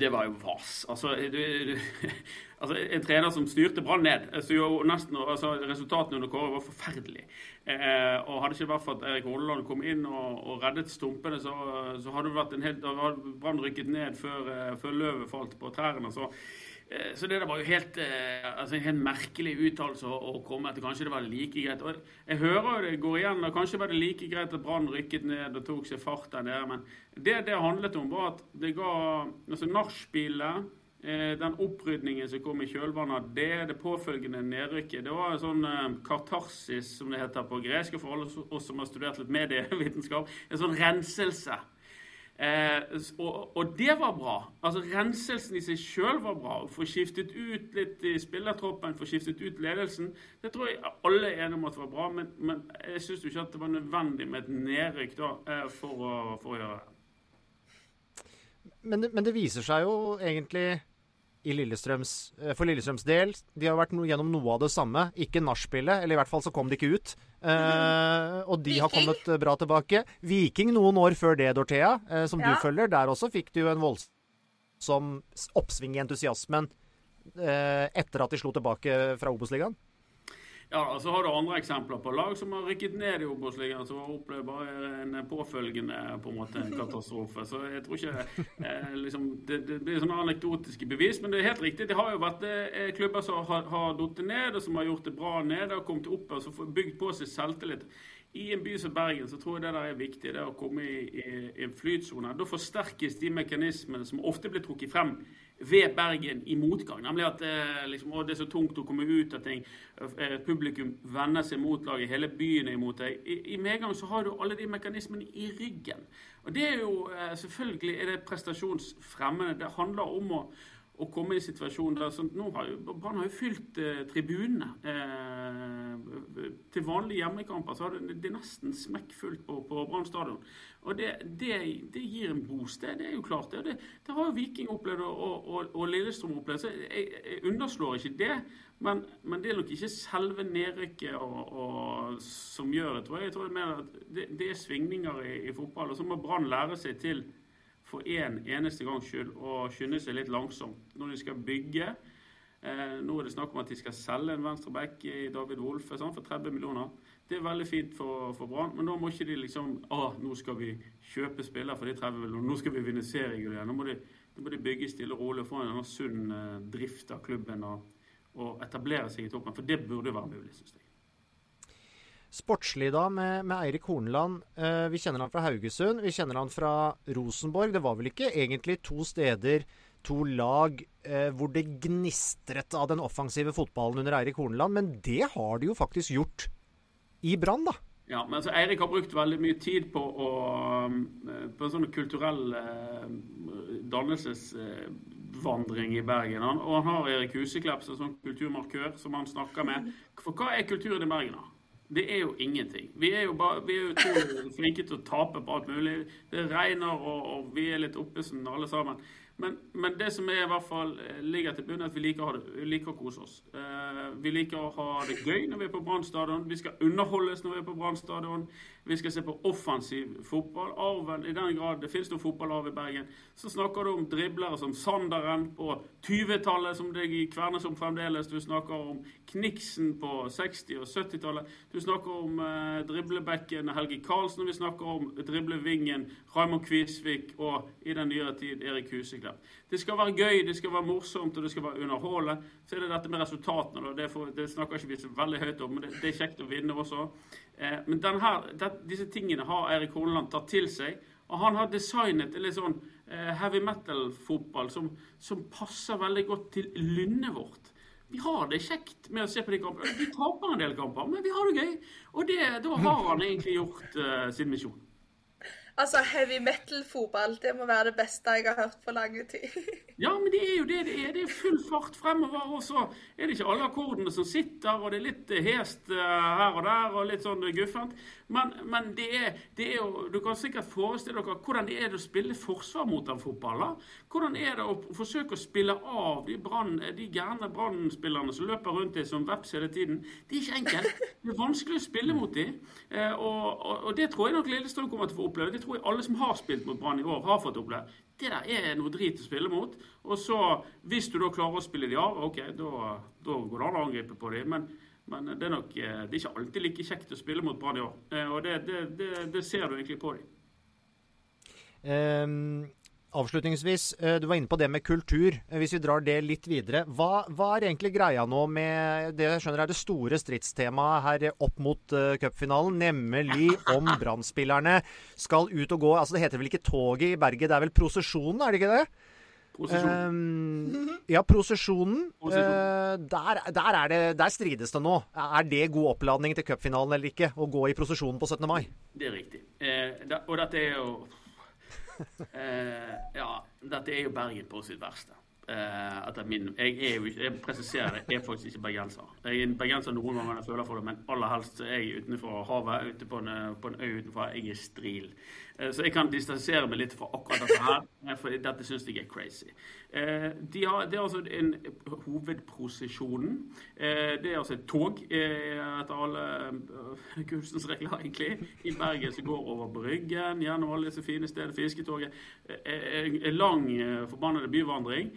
det, var jo vas. Altså, du, du, altså, en trener som styrte Brann ned. Jo nesten, altså, Resultatene under Kåre var forferdelige. Eh, og Hadde ikke vært for at Erik Horneland kom inn og, og reddet stumpene, så, så hadde det Brann rykket ned før, eh, før løvet falt på trærne. Så, eh, så det var jo helt, eh, altså, en helt merkelig uttalelse å, komme etter. Kanskje det var like greit. Og jeg hører det går igjen, og kanskje var det like greit at Brann rykket ned og tok seg fart der nede. Men det det handlet om, var at det ga altså Nachspielet Eh, den opprydningen som kom i kjølvannet av det, det påfølgende nedrykket, det var en sånn eh, katarsis, som det heter på gresk, for alle oss som har studert litt medievitenskap. En sånn renselse. Eh, og, og, det var bra. Altså Renselsen i seg sjøl var bra. Å få skiftet ut litt i spillertroppen, få skiftet ut ledelsen. Det tror jeg alle er enige om at det var bra, men, men jeg syns ikke at det var nødvendig med et nedrykk da, eh, for, å, for, å, gjøre det.
Men, men det viser seg jo egentlig Lillestrøms, eh, for Lillestrøms del. De har vært no, gjennom noe av det samme. Ikke nachspielet, eller i hvert fall så kom de ikke ut. Eh, og de har kommet bra tilbake. Viking noen år før det, Dorthea, eh, som ja. du følger. Der også fikk du en voldsom oppsving i entusiasmen eh, etter at de slo tilbake fra Obos-ligaen.
Ja, så har du andre eksempler på lag som har rykket ned i Obos-ligaen, som opplevd bare en påfølgende på en måte katastrofe. Så jeg tror ikke eh, liksom, det, det, blir sånne anekdotiske bevis, men det er helt riktig. Det har jo vært eh, klubber som har, har falt ned, og som har gjort det bra nede og kommet opp og bygd på seg selvtillit i en by som Bergen så tror jeg det der er viktig, det å komme i, i, i en flytsone. Da forsterkes de mekanismene som ofte blir trukket frem ved Bergen i motgang. Nemlig at eh, liksom, å, det er så tungt å komme ut av ting. Eh, publikum vender seg mot laget, hele byen er imot deg. I, I, medgang så har du alle de mekanismene i ryggen. Og det er jo eh, Selvfølgelig er det prestasjonsfremmende. Det handler om å å komme i situasjonen der sånn, nå har jo, Brann har jo fylt eh, tribunene. Eh, til vanlige hjemmekamper så har det, det er nesten smekkfullt på, på Brann stadion. Og det, det, det, gir en bosted, det, er jo klart. Det, det, har jo Viking opplevd og, og, og Lillestrøm opplevd. så jeg, jeg, underslår ikke det. Men, men, det er nok ikke selve nedrykket som gjør det, tror jeg. Jeg tror det er mer at det, er svingninger i, i fotball. Og så må Brann lære seg til for én en eneste gangs skyld å skynde seg litt langsomt når de skal bygge. Eh, nå er det snakk om at de skal selge en venstreback i David Wolfe sånn, for 30 millioner. Det er veldig fint for, for Brann, men da må ikke de liksom ah, nå skal vi kjøpe spillere for de 30 millionene. Nå skal vi vinne seriegull. Nå må de, de bygge stille og rolig og få en sunn eh, drift av klubben og, og etablere seg i toppen. For det burde være mulig, syns jeg.
Sportslig, da, med, med Eirik Horneland. Eh, vi kjenner han fra Haugesund. Vi kjenner han fra Rosenborg. Det var vel ikke egentlig to steder, to lag, eh, hvor det gnistret av den offensive fotballen under Eirik Horneland. Men det har de jo faktisk gjort i Brann, da.
Ja, men altså, Eirik har brukt veldig mye tid på, å, eh, på en sånn kulturell eh, dannelsesvandring i Bergen. Han, og han har Erik Huseklepp som sånn kulturmarkør som han snakker med. For hva er kulturen i Bergen? da? Det er jo ingenting. Vi er jo, bare, vi er jo flinke til å tape på alt mulig. Det regner, og, og vi er litt oppesen alle sammen. Men, men, det som er i hvert fall eh, ligger til bunn, er at vi liker, vi liker å kose oss. Eh, vi liker å ha det gøy når vi er på Brann stadion. Vi skal underholdes når vi er på Brann stadion. Vi skal se på offensiv fotball. Arven, I den grad det finnes noen fotballarv i Bergen, så snakker du om driblere som Sanderen på 20-tallet, som deg i om fremdeles. Du snakker om Kniksen på 60- og 70-tallet. Du snakker om eh, driblebekken Helge Karlsen. Vi snakker om driblevingen Raymond Kvisvik og i den nyere tid Erik Husek der. Det skal være gøy, det skal være morsomt og det skal være underholdende. Så er det dette med resultatene. Det, for, det, snakker ikke vi så veldig høyt om, men det, det er kjekt å vinne også. Eh, men denne, det, disse tingene har Eirik Horneland tatt til seg. Og han har designet en litt sånn eh, heavy metal-fotball som, som, passer veldig godt til lynnet vårt. Vi har det kjekt med å se på de kampene. Vi taper en del kamper, men vi har det gøy. Og da har han egentlig gjort eh, sin misjon.
Altså, heavy metal-fotball, det må være det beste jeg har hørt på lange tid.
ja, men det er jo det det er. Det er full fart fremover. Og så er det ikke alle akkordene som sitter, og det er litt hest uh, her og der, og litt sånn guffent. Men, men det, er, det, er, jo Du kan sikkert forestille dere hvordan det er å spille forsvar mot en fotball. Hvordan er det å forsøke å spille av de, brand, de gærne brannspillerne som løper rundt deg som veps hele tiden? Det er ikke enkelt. Det er vanskelig å spille mot dem. Uh, og, og, og, det tror jeg nok Lillestrøm kommer til å få oppleve. Det tror jeg alle som har spilt mot Brann i år, har fått oppleve. Det der er noe drit å spille mot. Og så, hvis du da klarer å spille de av, ok, da, da går det an å angripe på dem. Men, men, det er nok eh, det er ikke alltid like kjekt å spille mot Brann i år. Eh, og det, det, det, det, ser du egentlig på dem.
Um, Avslutningsvis, eh, du var inne på det med kultur. Eh, hvis vi drar det litt videre. Hva, hva er egentlig greia nå med det jeg skjønner er det store stridstemaet her opp mot uh, cupfinalen, nemlig om brann skal ut og gå Altså det heter vel ikke toget i berget, det er vel prosesjonen, er det ikke det?
Prosesjonen. Um,
ja, prosesjonen. Uh, der, der, det, der, strides det nå. Er det god oppladning til cupfinalen eller ikke? Å gå i prosesjonen på 17. mai?
Det er riktig. Eh, da, og dette er jo eh, ja, dette er jo Bergen på sitt verste. Eh, min, jeg er jeg presiserer det, jeg er faktisk ikke bergenser. Jeg er en bergenser noen ganger jeg føler for det, men aller helst er jeg utenfor havet, ute på en, på en øy utenfor. Jeg er stril. Eh, så jeg kan distansere meg litt fra akkurat dette her, eh, for dette syns jeg er crazy. Eh, de har, det er altså en hovedprosesjonen. Det er altså et tog etter alle kunstens regler, egentlig, i Bergen som går over Bryggen, gjennom alle disse fine stedene, Fisketoget. En lang, forbannede byvandring.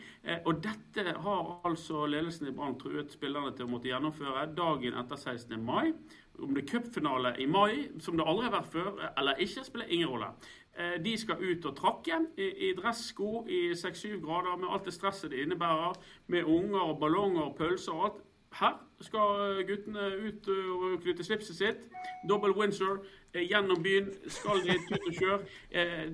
Og dette har altså ledelsen i Brann truet spillerne til å måtte gjennomføre dagen etter 16. mai. Om det er cupfinale i mai, som det aldri har vært før, eller ikke, spiller ingen rolle. Eh, de skal ut og trakke i dressko i 6-7 grader med alt det stresset det innebærer, med unger og ballonger og pølser og alt. her skal guttene ut og knytte slipset sitt. Double Windsor gjennom byen. Skal de ut og kjøre?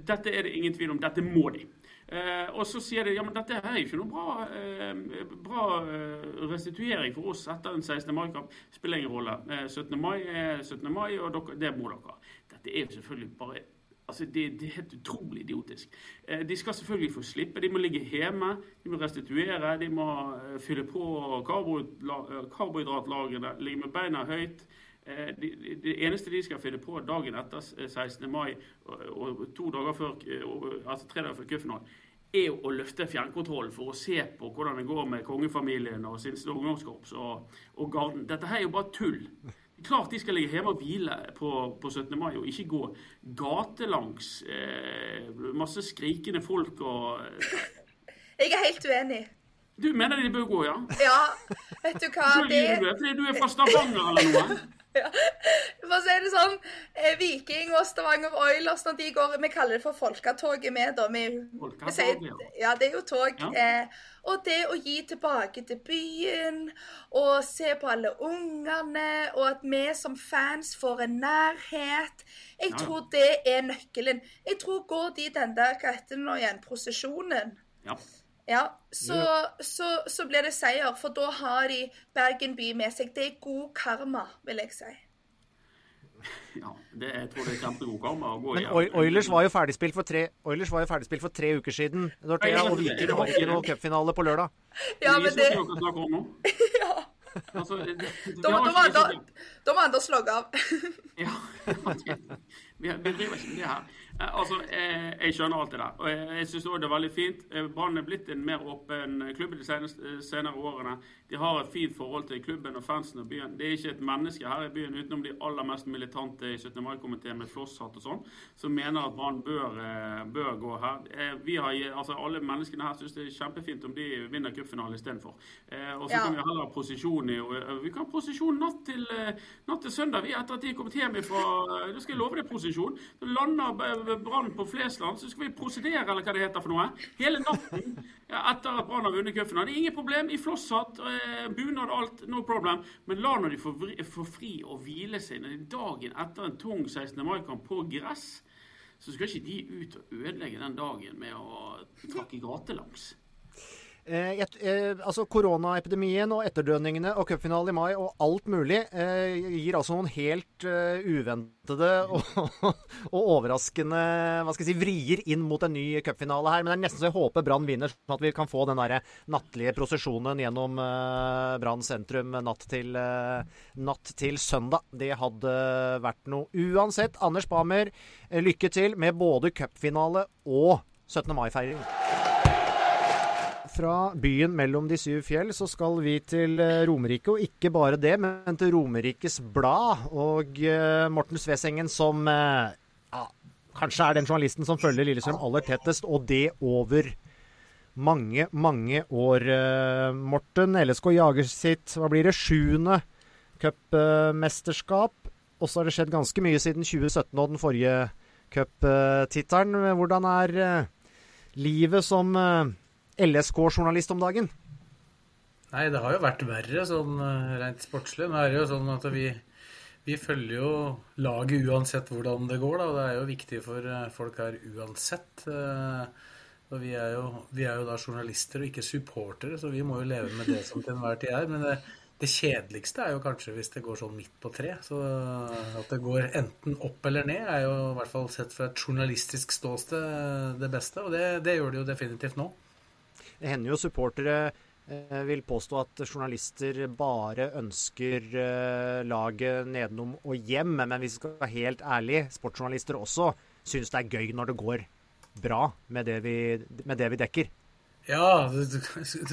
Dette er det ingen tvil om. Dette må de. Eh, og så sier de ja, men dette er ikke noe bra, eh, bra eh, restituering for oss etter en 16. mai-kamp. Spiller ingen rolle. 17. mai er 17. mai, og dere, det må dere. Dette er jo selvfølgelig bare Altså, det, det, er helt utrolig idiotisk. Eh, de skal selvfølgelig få slippe. De må ligge hjemme, de må restituere, de må eh, fylle på karbohydratlagrene, ligge med beina høyt. Eh, det eneste de skal finne på dagen etter 16. mai og, to dager før, altså tre dager før cupfinalen, er å løfte fjernkontrollen for å se på hvordan det går med kongefamilien og sin ungdomskorps og, og garden. Dette her er jo bare tull. Klart de skal ligge hjemme og hvile på, på 17. mai og ikke gå gatelangs. Eh, masse skrikende folk og eh.
Jeg er helt uenig.
Du mener de bør gå, ja?
Ja, vet du hva
det... Fordi du er fra Stavanger eller noe?
ja. For å si det sånn, eh, Viking og Stavanger Oilers når de går Vi kaller det for Folketoget med, da. Vi, vi sier, ja, det er jo tog. Ja. Eh, og det å gi tilbake til byen, og se på alle ungene, og at vi som fans får en nærhet Jeg ja. tror det er nøkkelen. Jeg tror går de den der, hva heter det nå igjen, prosesjonen
ja.
Ja, så, så, så, blir det seier, for da har de Bergen by med seg. Det er god karma, vil jeg si.
Ja, det, jeg tror det er kjempegod karma å gå.
Men Oilers var jo ferdigspilt for tre, Oilers var jo ferdigspilt for tre uker siden. Dorthea, og Viking var ikke noe cupfinale på lørdag.
Ja, men det...
ja.
Altså, det, det, da, må han da slogge av.
ja, vi, vi driver ikke med det her. Eh, altså, jeg, jeg, skjønner alt det der. Og jeg, jeg syns det er veldig fint. Eh, Brann er blitt en mer åpen klubb de seneste, eh, senere årene. De har et fint forhold til klubben og fansen og byen. Det er ikke et menneske her i byen utenom de aller mest militante i 17. mai-komiteen med flosshatt og sånn, som mener at Brann bør, bør, gå her. Vi har, altså Alle menneskene her syns det er kjempefint om de vinner cupfinalen istedenfor. Og så ja. kan vi heller ha posisjon i Vi kan ha posisjon natt til, natt til søndag, vi, etter at de er kommet hjem fra Da skal jeg love deg posisjon. Så lander Brann på Flesland, så skal vi prosedere, eller hva det heter for noe, hele natten etter at Brann har vunnet cupen. Det er ingen problem. I flosshatt, eh, bunad alt, no problem. Men la når de får fri og hvile seg når dagen etter en tung 16. mai-kamp på gress, så skal ikke de ut og ødelegge den dagen med å trakke gatelangs.
Eh, et, eh, altså Koronaepidemien og etterdønningene og cupfinalen i mai og alt mulig eh, gir altså noen helt uh, uventede og, og, overraskende hva skal jeg si, vrier inn mot en ny cupfinale her. Men det er nesten så jeg håper Brann vinner, sånn at vi kan få den der nattlige prosesjonen gjennom uh, Brann sentrum natt til, uh, natt til søndag. Det hadde vært noe. Uansett, Anders Bamer, lykke til med både cupfinale og 17. mai-feiring fra byen mellom de syv fjell så skal vi til eh, Romerike, og ikke bare det, men til Romerikes Blad. Og uh, Morten Svesengen som uh, ja, kanskje er den journalisten som følger Lillestrøm aller tettest, og det over mange, mange år. Morten, LSK jager sitt hva blir det, sjuende cupmesterskap. Og så har det skjedd ganske mye siden 2017 og den forrige cuptittelen. Hvordan er livet som LSK-journalist om dagen?
Nei, det har jo vært verre sånn eh, rent sportslig. Nå er det jo sånn at vi, vi følger jo laget uansett hvordan det går, da. Det er jo viktig for eh, folk her uansett. Eh, og vi er, jo, vi er jo da journalister og ikke supportere, så vi må jo leve med det som til enhver tid er. Men det, det kjedeligste er jo kanskje hvis det går sånn midt på tre. Så at det går enten opp eller ned, er jo i hvert fall sett fra et journalistisk ståsted det beste. Og det, det gjør det jo definitivt nå.
Det hender jo supportere eh, vil påstå at journalister bare ønsker eh, laget nedenom og hjem. Men hvis vi skal være helt ærlig, sportsjournalister også syns det er gøy når det går bra med det vi, med det vi dekker.
Ja, du,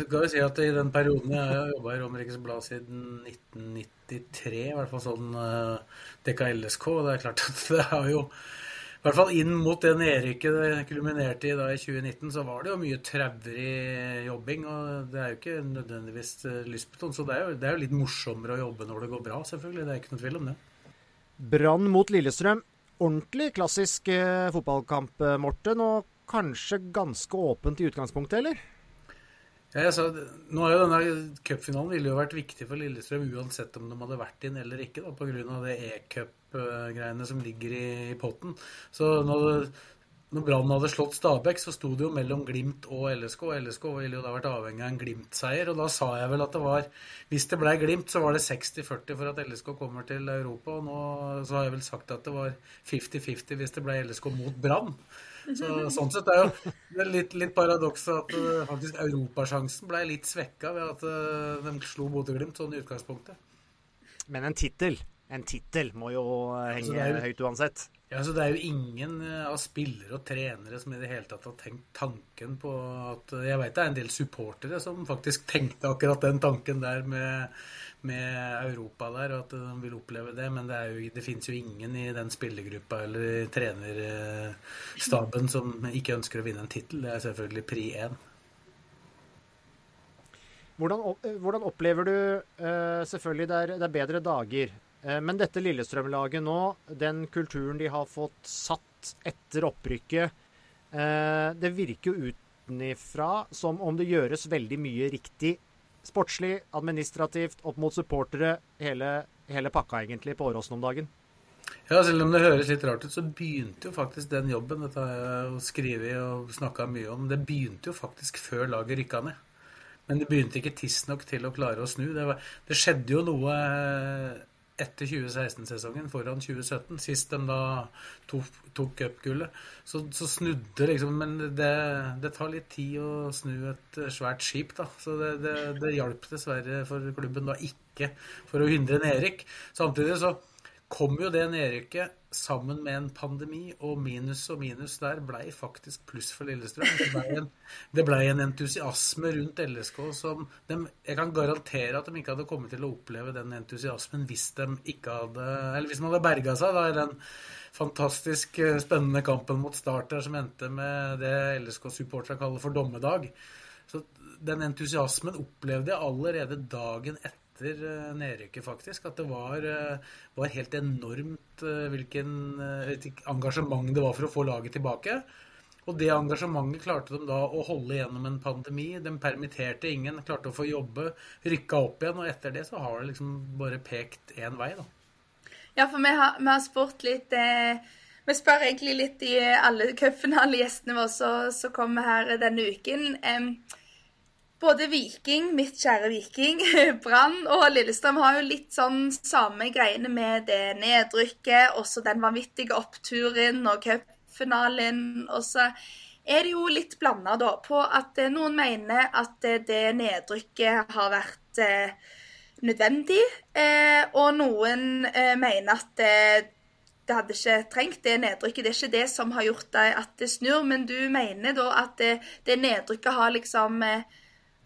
kan jo si at i den perioden jeg har jobba i Romerikes Blad siden 1993, i hvert fall sånn uh, dekka LSK, det er klart at det har jo i hvert fall inn mot det nedrykket det kulminerte i da i 2019, så var det jo mye traurig jobbing. Og det er jo ikke nødvendigvis lystbeton, lystbetont. Så det er, jo, det er, jo, litt morsommere å jobbe når det går bra, selvfølgelig. Det er ikke noe tvil om det.
Brann mot Lillestrøm. Ordentlig klassisk eh, fotballkamp, eh, Morten. Og kanskje ganske åpent i utgangspunktet, eller?
Ja, altså, nå er jo denne Cupfinalen ville jo vært viktig for Lillestrøm uansett om de hadde vært inn eller ikke, da, pga. det e-cup-greiene som ligger i, i potten. Så når, når Brann hadde slått Stabæk, så sto det jo mellom Glimt og LSK. LSK ville jo da vært avhengig av en Glimt-seier. Og da sa jeg vel at det var Hvis det ble Glimt, så var det 60-40 for at LSK kommer til Europa. Og nå så har jeg vel sagt at det var 50-50 hvis det ble LSK mot Brann. Så, sånn sett er jo det litt, litt paradoks at uh, faktisk europasjansen ble litt svekka ved at uh, de slo Bodø-Glimt sånn i utgangspunktet.
Men en tittel en tittel må jo henge jo, høyt uansett.
Ja, så Det er jo ingen av spillere og trenere som i det hele tatt har tenkt tanken på at Jeg vet det er en del supportere som faktisk tenkte akkurat den tanken der med med Europa der, og at de vil oppleve det. Men det, er jo, det finnes jo ingen i den spillergruppa eller trenerstaben som ikke ønsker å vinne en tittel. Det er selvfølgelig pri én.
Hvordan, hvordan, opplever du uh, Selvfølgelig det er, det er bedre dager. Uh, men dette Lillestrøm-laget nå, den kulturen de har fått satt etter opprykket, det virker jo utenifra som om det gjøres veldig mye riktig sportslig, administrativt, opp mot supportere, hele, hele pakka egentlig på Åråsen om dagen?
Ja, selv om det høres litt rart ut, så begynte jo faktisk den jobben, dette jeg skrevet og snakka mye om, det begynte jo faktisk før laget rykka ned. Men det begynte ikke tidsnok til å klare å snu. Det, var, det skjedde jo noe etter 2016-sesongen foran 2017, sist de da tok, tok cupgullet, så, så, snudde liksom Men det, det, tar litt tid å snu et svært skip, da. Så det, det, det hjalp dessverre for klubben da ikke for å hindre Erik. Samtidig så kom jo det nedrykket sammen med en pandemi, og minus og minus der blei faktisk pluss for Lillestrøm. Det blei en, ble en, entusiasme rundt LSK som de, Jeg kan garantere at de ikke hadde kommet til å oppleve den entusiasmen hvis de ikke hadde Eller hvis de hadde berga seg da, i den fantastisk eh, spennende kampen mot starter som endte med det LSK-supporterne kaller for dommedag. Så den entusiasmen opplevde jeg allerede dagen etter etter eh, nedrykket, faktisk. At det var, eh, var helt enormt eh, hvilken engasjement det var for å få laget tilbake. Og det engasjementet klarte de da å holde gjennom en pandemi. De permitterte ingen, klarte å få jobbe, rykka opp igjen. Og etter det så har det liksom bare pekt én vei, da.
Ja, for vi har, vi har spurt litt eh, Vi spør egentlig litt i alle cupfinalegjestene våre som kommer her denne uken. Eh, både Viking, mitt kjære Viking, Brann og Lillestrøm har jo litt sånn samme greiene med det nedrykket, også den vanvittige oppturen og cupfinalen. Og så er det jo litt blanda da på at eh, noen mener at eh, det nedrykket har vært eh, nødvendig, og noen mener at det hadde ikke trengt det nedrykket. Det er ikke det som har gjort at det snur, men du mener da at det, det nedrykket har liksom eh,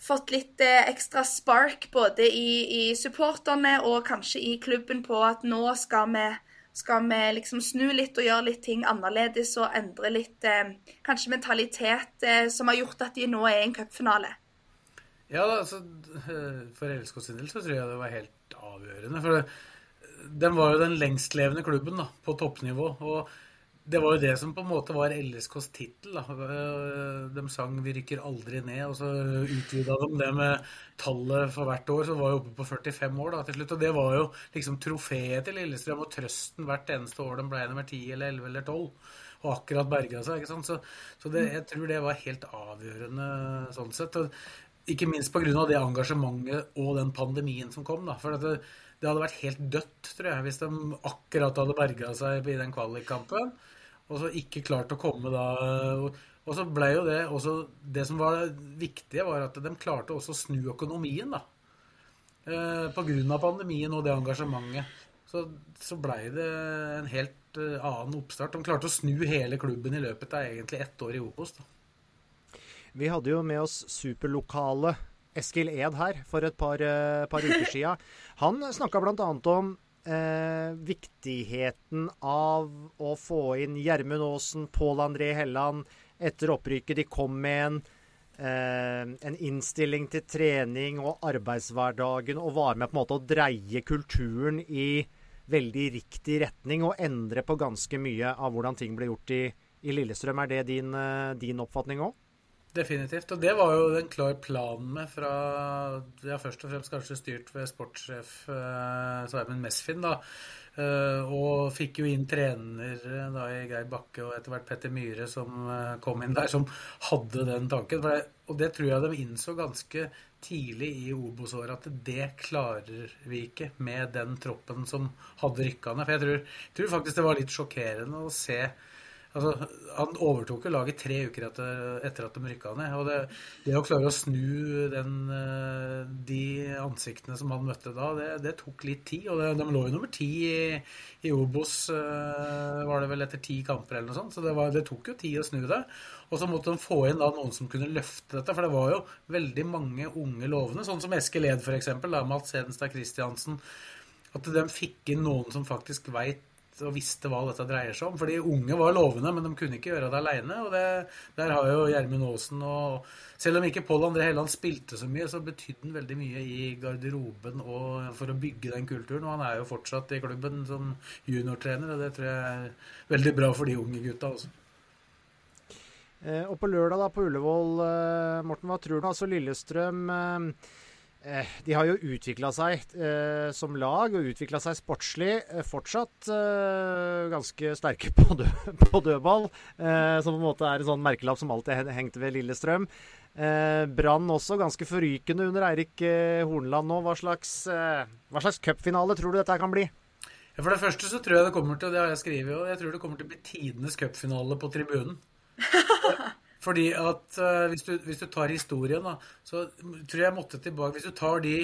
fått litt eh, ekstra spark både i, i, supporterne og kanskje i klubben på at nå skal vi, skal vi liksom snu litt og gjøre litt ting annerledes og endre litt eh, kanskje mentalitet eh, som har gjort at de nå er i en cupfinale?
Ja, altså, For LSK sin del så tror jeg det var helt avgjørende. For den var jo den lengstlevende klubben da, på toppnivå. og det var jo det som på en måte var LSKs tittel. De sang 'Vi rykker aldri ned', og så utvida de det med tallet for hvert år. Så var jo oppe på 45 år da, til slutt. Og det var jo liksom trofeet til Lillestrøm og trøsten hvert eneste år de ble nummer 10 eller 11 eller 12. Og akkurat berga seg. ikke sant? Så, så det, jeg tror det var helt avgjørende sånn sett. Og ikke minst pga. det engasjementet og den pandemien som kom. da, for det, det hadde vært helt dødt, tror jeg, hvis de akkurat hadde berga seg i den kvalikkampen og så ikke klart å komme da Og så ble jo det også Det som var viktige, var at de klarte også å snu økonomien, da. Eh, av pandemien og det engasjementet. Så, så blei det en helt uh, annen oppstart. De klarte å snu hele klubben i løpet av egentlig ett år i Opos. da.
Vi hadde jo med oss superlokale Eskil Ed her for et par, uh, par uker sia. Han snakka bl.a. om eh, viktigheten av å få inn Gjermund Aasen, Pål André Helland etter opprykket. De kom med en, eh, en innstilling til trening og arbeidshverdagen og var med på en måte å dreie kulturen i veldig riktig retning og endre på ganske mye av hvordan ting ble gjort i, i Lillestrøm. Er det din, eh, din oppfatning òg?
Definitivt. Og det var jo den klar planen med fra Ja, først og fremst kanskje styrt ved sportssjef eh, Sveimen Mesfin, da. Eh, og fikk jo inn trener da i Geir Bakke og etter hvert Petter Myhre som eh, kom inn der, som hadde den tanken. Det, og det tror jeg de innså ganske tidlig i Obos-året at det klarer vi ikke med den troppen som hadde rykka ned. For jeg tror, tror faktisk det var litt sjokkerende å se Altså, han overtok jo laget tre uker etter, etter at de rykka ned. og det, det, å klare å snu den, eh, de ansiktene som han møtte da, det, det tok litt tid. og det, De lå jo nummer ti i, i Obos, eh, var det vel etter ti kamper eller noe sånt. Så det, var, det, tok jo tid å snu det. Og så måtte de få inn da noen som kunne løfte dette. For det var jo veldig mange unge lovende, sånn som Eskil Ed f.eks., Mats Hedenstad Christiansen. At de fikk inn noen som faktisk veit og visste hva dette dreier seg om. For de unge var lovende, men de kunne ikke gjøre det aleine. Og det, der har jo Gjermund Aasen og Selv om ikke Pål André Helland spilte så mye, så betydde han veldig mye i garderoben og for å bygge den kulturen. Og han er jo fortsatt i klubben som juniortrener, og det tror jeg er veldig bra for de unge gutta også.
Eh, og på lørdag da på Ullevål, eh, Morten, hva tror du? Altså Lillestrøm Eh, de har jo utvikla seg eh, som lag og utvikla seg sportslig. Eh, fortsatt eh, ganske sterke på, dø på dødball, eh, som på en måte er en sånn merkelapp som alltid hengte ved Lillestrøm. Eh, Brann også ganske forrykende under Eirik Horneland nå. Hva slags, hva slags cupfinale tror du dette kan bli?
Ja, for det første så tror jeg det kommer til det har jeg skrevet, og jeg tror det kommer til å bli tidenes cupfinale på tribunen. Fordi at uh, hvis, du, hvis, du, tar historien, da, så tror jeg jeg måtte tilbake Hvis du tar de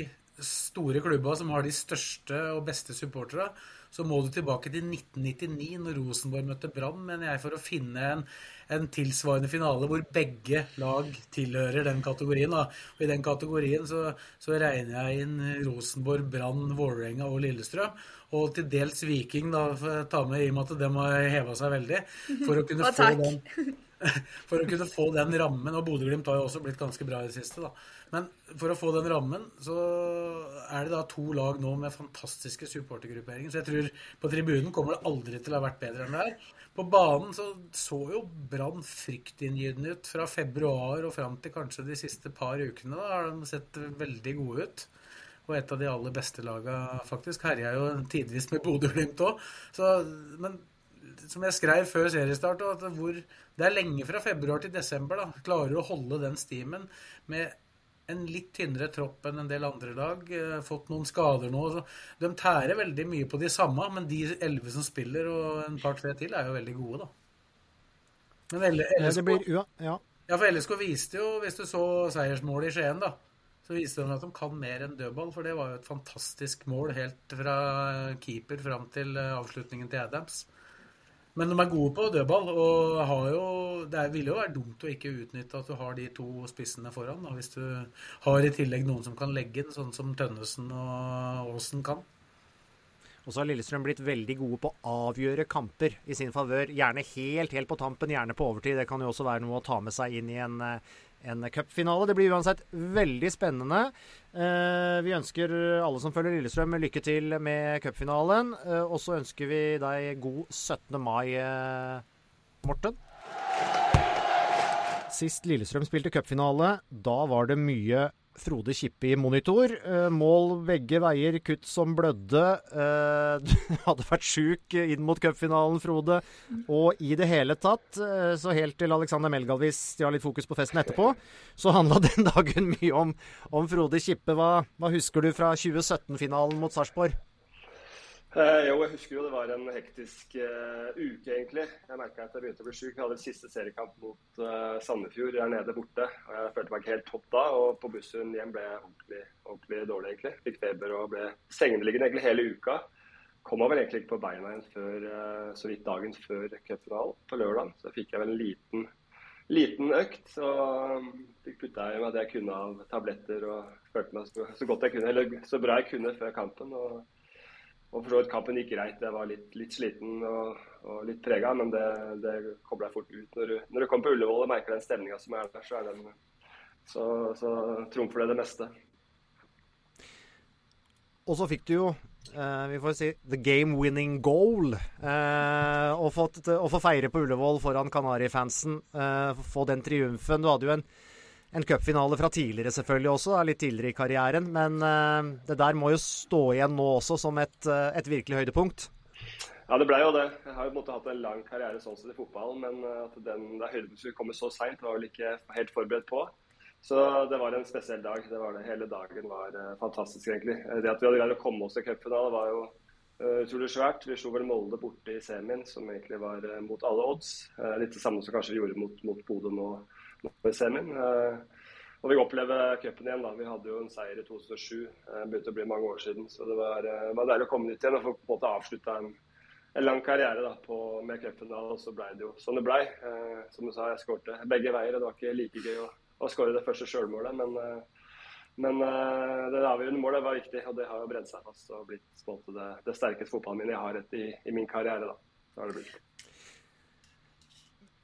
store klubba som har de største og beste supporterne, så må du tilbake til 1999, når Rosenborg møtte Brann, mener jeg, for å finne en, en, tilsvarende finale hvor begge lag tilhører den kategorien. Da. Og I den kategorien så, så regner jeg inn Rosenborg, Brann, Vålerenga og Lillestrøm. Og til dels Viking, da, ta med i og med at de har heva seg veldig. For å kunne få den for å kunne få den rammen Og Bodø-Glimt har jo også blitt ganske bra i det siste, da. Men for å få den rammen, så er det da to lag nå med fantastiske supportergrupperinger. Så jeg tror på tribunen kommer det aldri til å ha vært bedre enn det er. På banen så så jo Brann fryktinngytende ut fra februar og fram til kanskje de siste par ukene. Da har de sett veldig gode ut. Og et av de aller beste laga faktisk herja jo tidvis med Bodø-Glimt òg. Men som jeg skrev før seriestart, at hvor det er lenge fra februar til desember. da, Klarer å holde den stimen med en litt tynnere tropp enn en del andre lag. Eh, fått noen skader nå. Så de tærer veldig mye på de samme, men de elleve som spiller, og en par-tre til, er jo veldig gode, da. Men LSK, blir, ja, ja. ja, for LSK viste jo, hvis du så seiersmålet i Skien, da, så viste de at de kan mer enn dødball. For det var jo et fantastisk mål helt fra keeper fram til eh, avslutningen til Adams. Men de er gode på dødball, og har jo, det ville jo være dumt å ikke utnytte at du har de to spissene foran. Da, hvis du har i tillegg noen som kan legge den, sånn som Tønnesen og Aasen kan.
Og så har Lillestrøm blitt veldig gode på å avgjøre kamper i sin favør. Gjerne helt, helt på tampen, gjerne på overtid. Det kan jo også være noe å ta med seg inn i en, en cupfinale. Det blir uansett veldig spennende. Eh, vi ønsker alle som følger Lillestrøm, lykke til med cupfinalen. Eh, og så ønsker vi deg god 17. mai, eh, Morten. Sist Lillestrøm spilte cupfinale, da var det mye Frode Kippe i monitor. Eh, mål begge veier, kutt som blødde. Eh, du hadde vært sjuk inn mot cupfinalen, Frode. Og i det hele tatt, eh, så helt til Alexander Melgalvis stjal litt fokus på festen etterpå, så handla den dagen mye om, om Frode Kippe. Hva, hva husker du fra 2017-finalen mot Sarpsborg?
Eh, jo, jeg husker jo det var en hektisk uh, uke, egentlig. Jeg merka at jeg begynte å bli sjuk. Jeg hadde siste seriekamp mot uh, Sandefjord der nede borte. og Jeg følte meg ikke helt topp da. Og på bussen hjem ble jeg ordentlig, ordentlig dårlig, egentlig. Fikk feber og ble sengeliggende egentlig hele uka. Kom meg vel egentlig ikke på beina igjen før uh, så vidt dagen før cupfinalen på lørdag. Så fikk jeg vel en liten, liten økt. Så um, fikk putta i meg det jeg kunne av tabletter og følte meg så, så godt jeg kunne, eller så bra jeg kunne før kampen. og og for så vidt kampen gikk greit. Jeg var litt, litt sliten og, og litt prega, men det, det kobla jeg fort ut. Når du, når du kommer på Ullevål og merker den stemninga som er der, så, er den, så, så trumfer det det meste.
Og så fikk du jo uh, vi får si the game winning goal. Uh, og, fått, og få feire på Ullevål foran Kanarifansen. Uh, få den triumfen. Du hadde jo en, en cupfinale fra tidligere selvfølgelig også, litt tidligere i karrieren. Men det der må jo stå igjen nå også som et, et virkelig høydepunkt.
Ja, det ble jo det. Jeg har jo på en måte hatt en lang karriere sånn sett i fotballen, men at den høydepunktet skulle komme så seint, var vel ikke helt forberedt på. Så det var en spesiell dag. det var det. Hele dagen var fantastisk, egentlig. Det at vi hadde greid å komme oss til cupfinale, var jo utrolig svært. Vi slo vel Molde borte i semien, som egentlig var mot alle odds. litt det samme som kanskje vi gjorde mot, mot Bodø nå, i semien. og vi opplever cupen igjen. da. Vi hadde jo en seier i 2007. Det begynte å bli mange år siden. Så det var, var deilig å komme dit igjen og få på en måte avslutta en, en lang karriere da, på, med cupen. Og så ble det jo som det blei. som du sa, jeg skårte begge veier. Det var ikke like gøy å å skåre det første sjølmålet. Men, eh, men eh, det avgjørende målet var viktig, og det har jo bredd seg fast og blitt måte, det, det sterkeste fotballminnet jeg har i, i, min karriere. Da. Så har det blitt.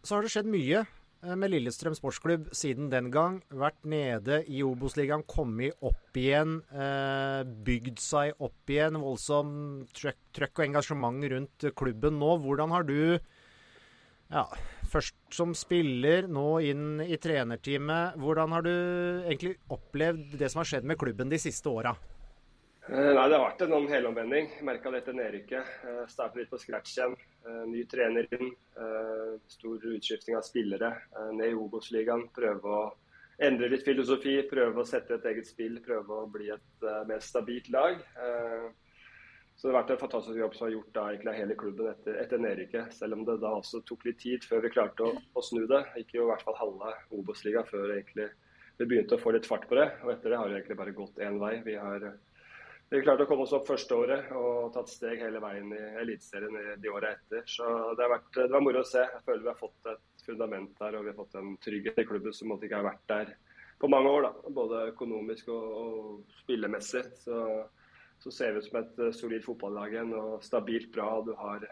Så har det skjedd mye eh, med Lillestrøm sportsklubb siden den gang. Vært nede i Obos-ligaen, kommet opp igjen, bygd seg opp igjen. Voldsom trøkk og engasjement rundt klubben nå. Hvordan har du ja, først som spiller, nå inn i trenerteamet. Hvordan har du egentlig opplevd det som har skjedd med klubben de siste åra?
Eh, nei, Det har vært en helomvending. Merka det etter nedrykket. Eh, Starta litt på scratch igjen. Eh, ny trener inn. Stor utskifting av spillere. Ned i Obos-ligaen. Prøve å endre litt filosofi. Prøve å sette et eget spill. Prøve å bli et mer stabilt lag. Så det har vært en fantastisk jobb som har gjort da egentlig hele klubben etter, etter nedrykket. Selv om det da også tok litt tid før vi klarte å, å snu det. Ikke i hvert fall halve Obos-ligaen før egentlig vi begynte å få litt fart på det. Og etter det har det egentlig bare gått én vei. Vi har, vi klarte å komme oss opp første året og tatt steg hele veien i Eliteserien de åra etter. Så det, har vært, det var moro å se. Jeg føler vi har fått et fundament der og vi har fått en trygghet i klubben som måtte ikke ha vært der på mange år. da, Både økonomisk og, og spillemessig. Så så ser vi ut som et eh, solid fotballag igjen og stabilt bra. Du har,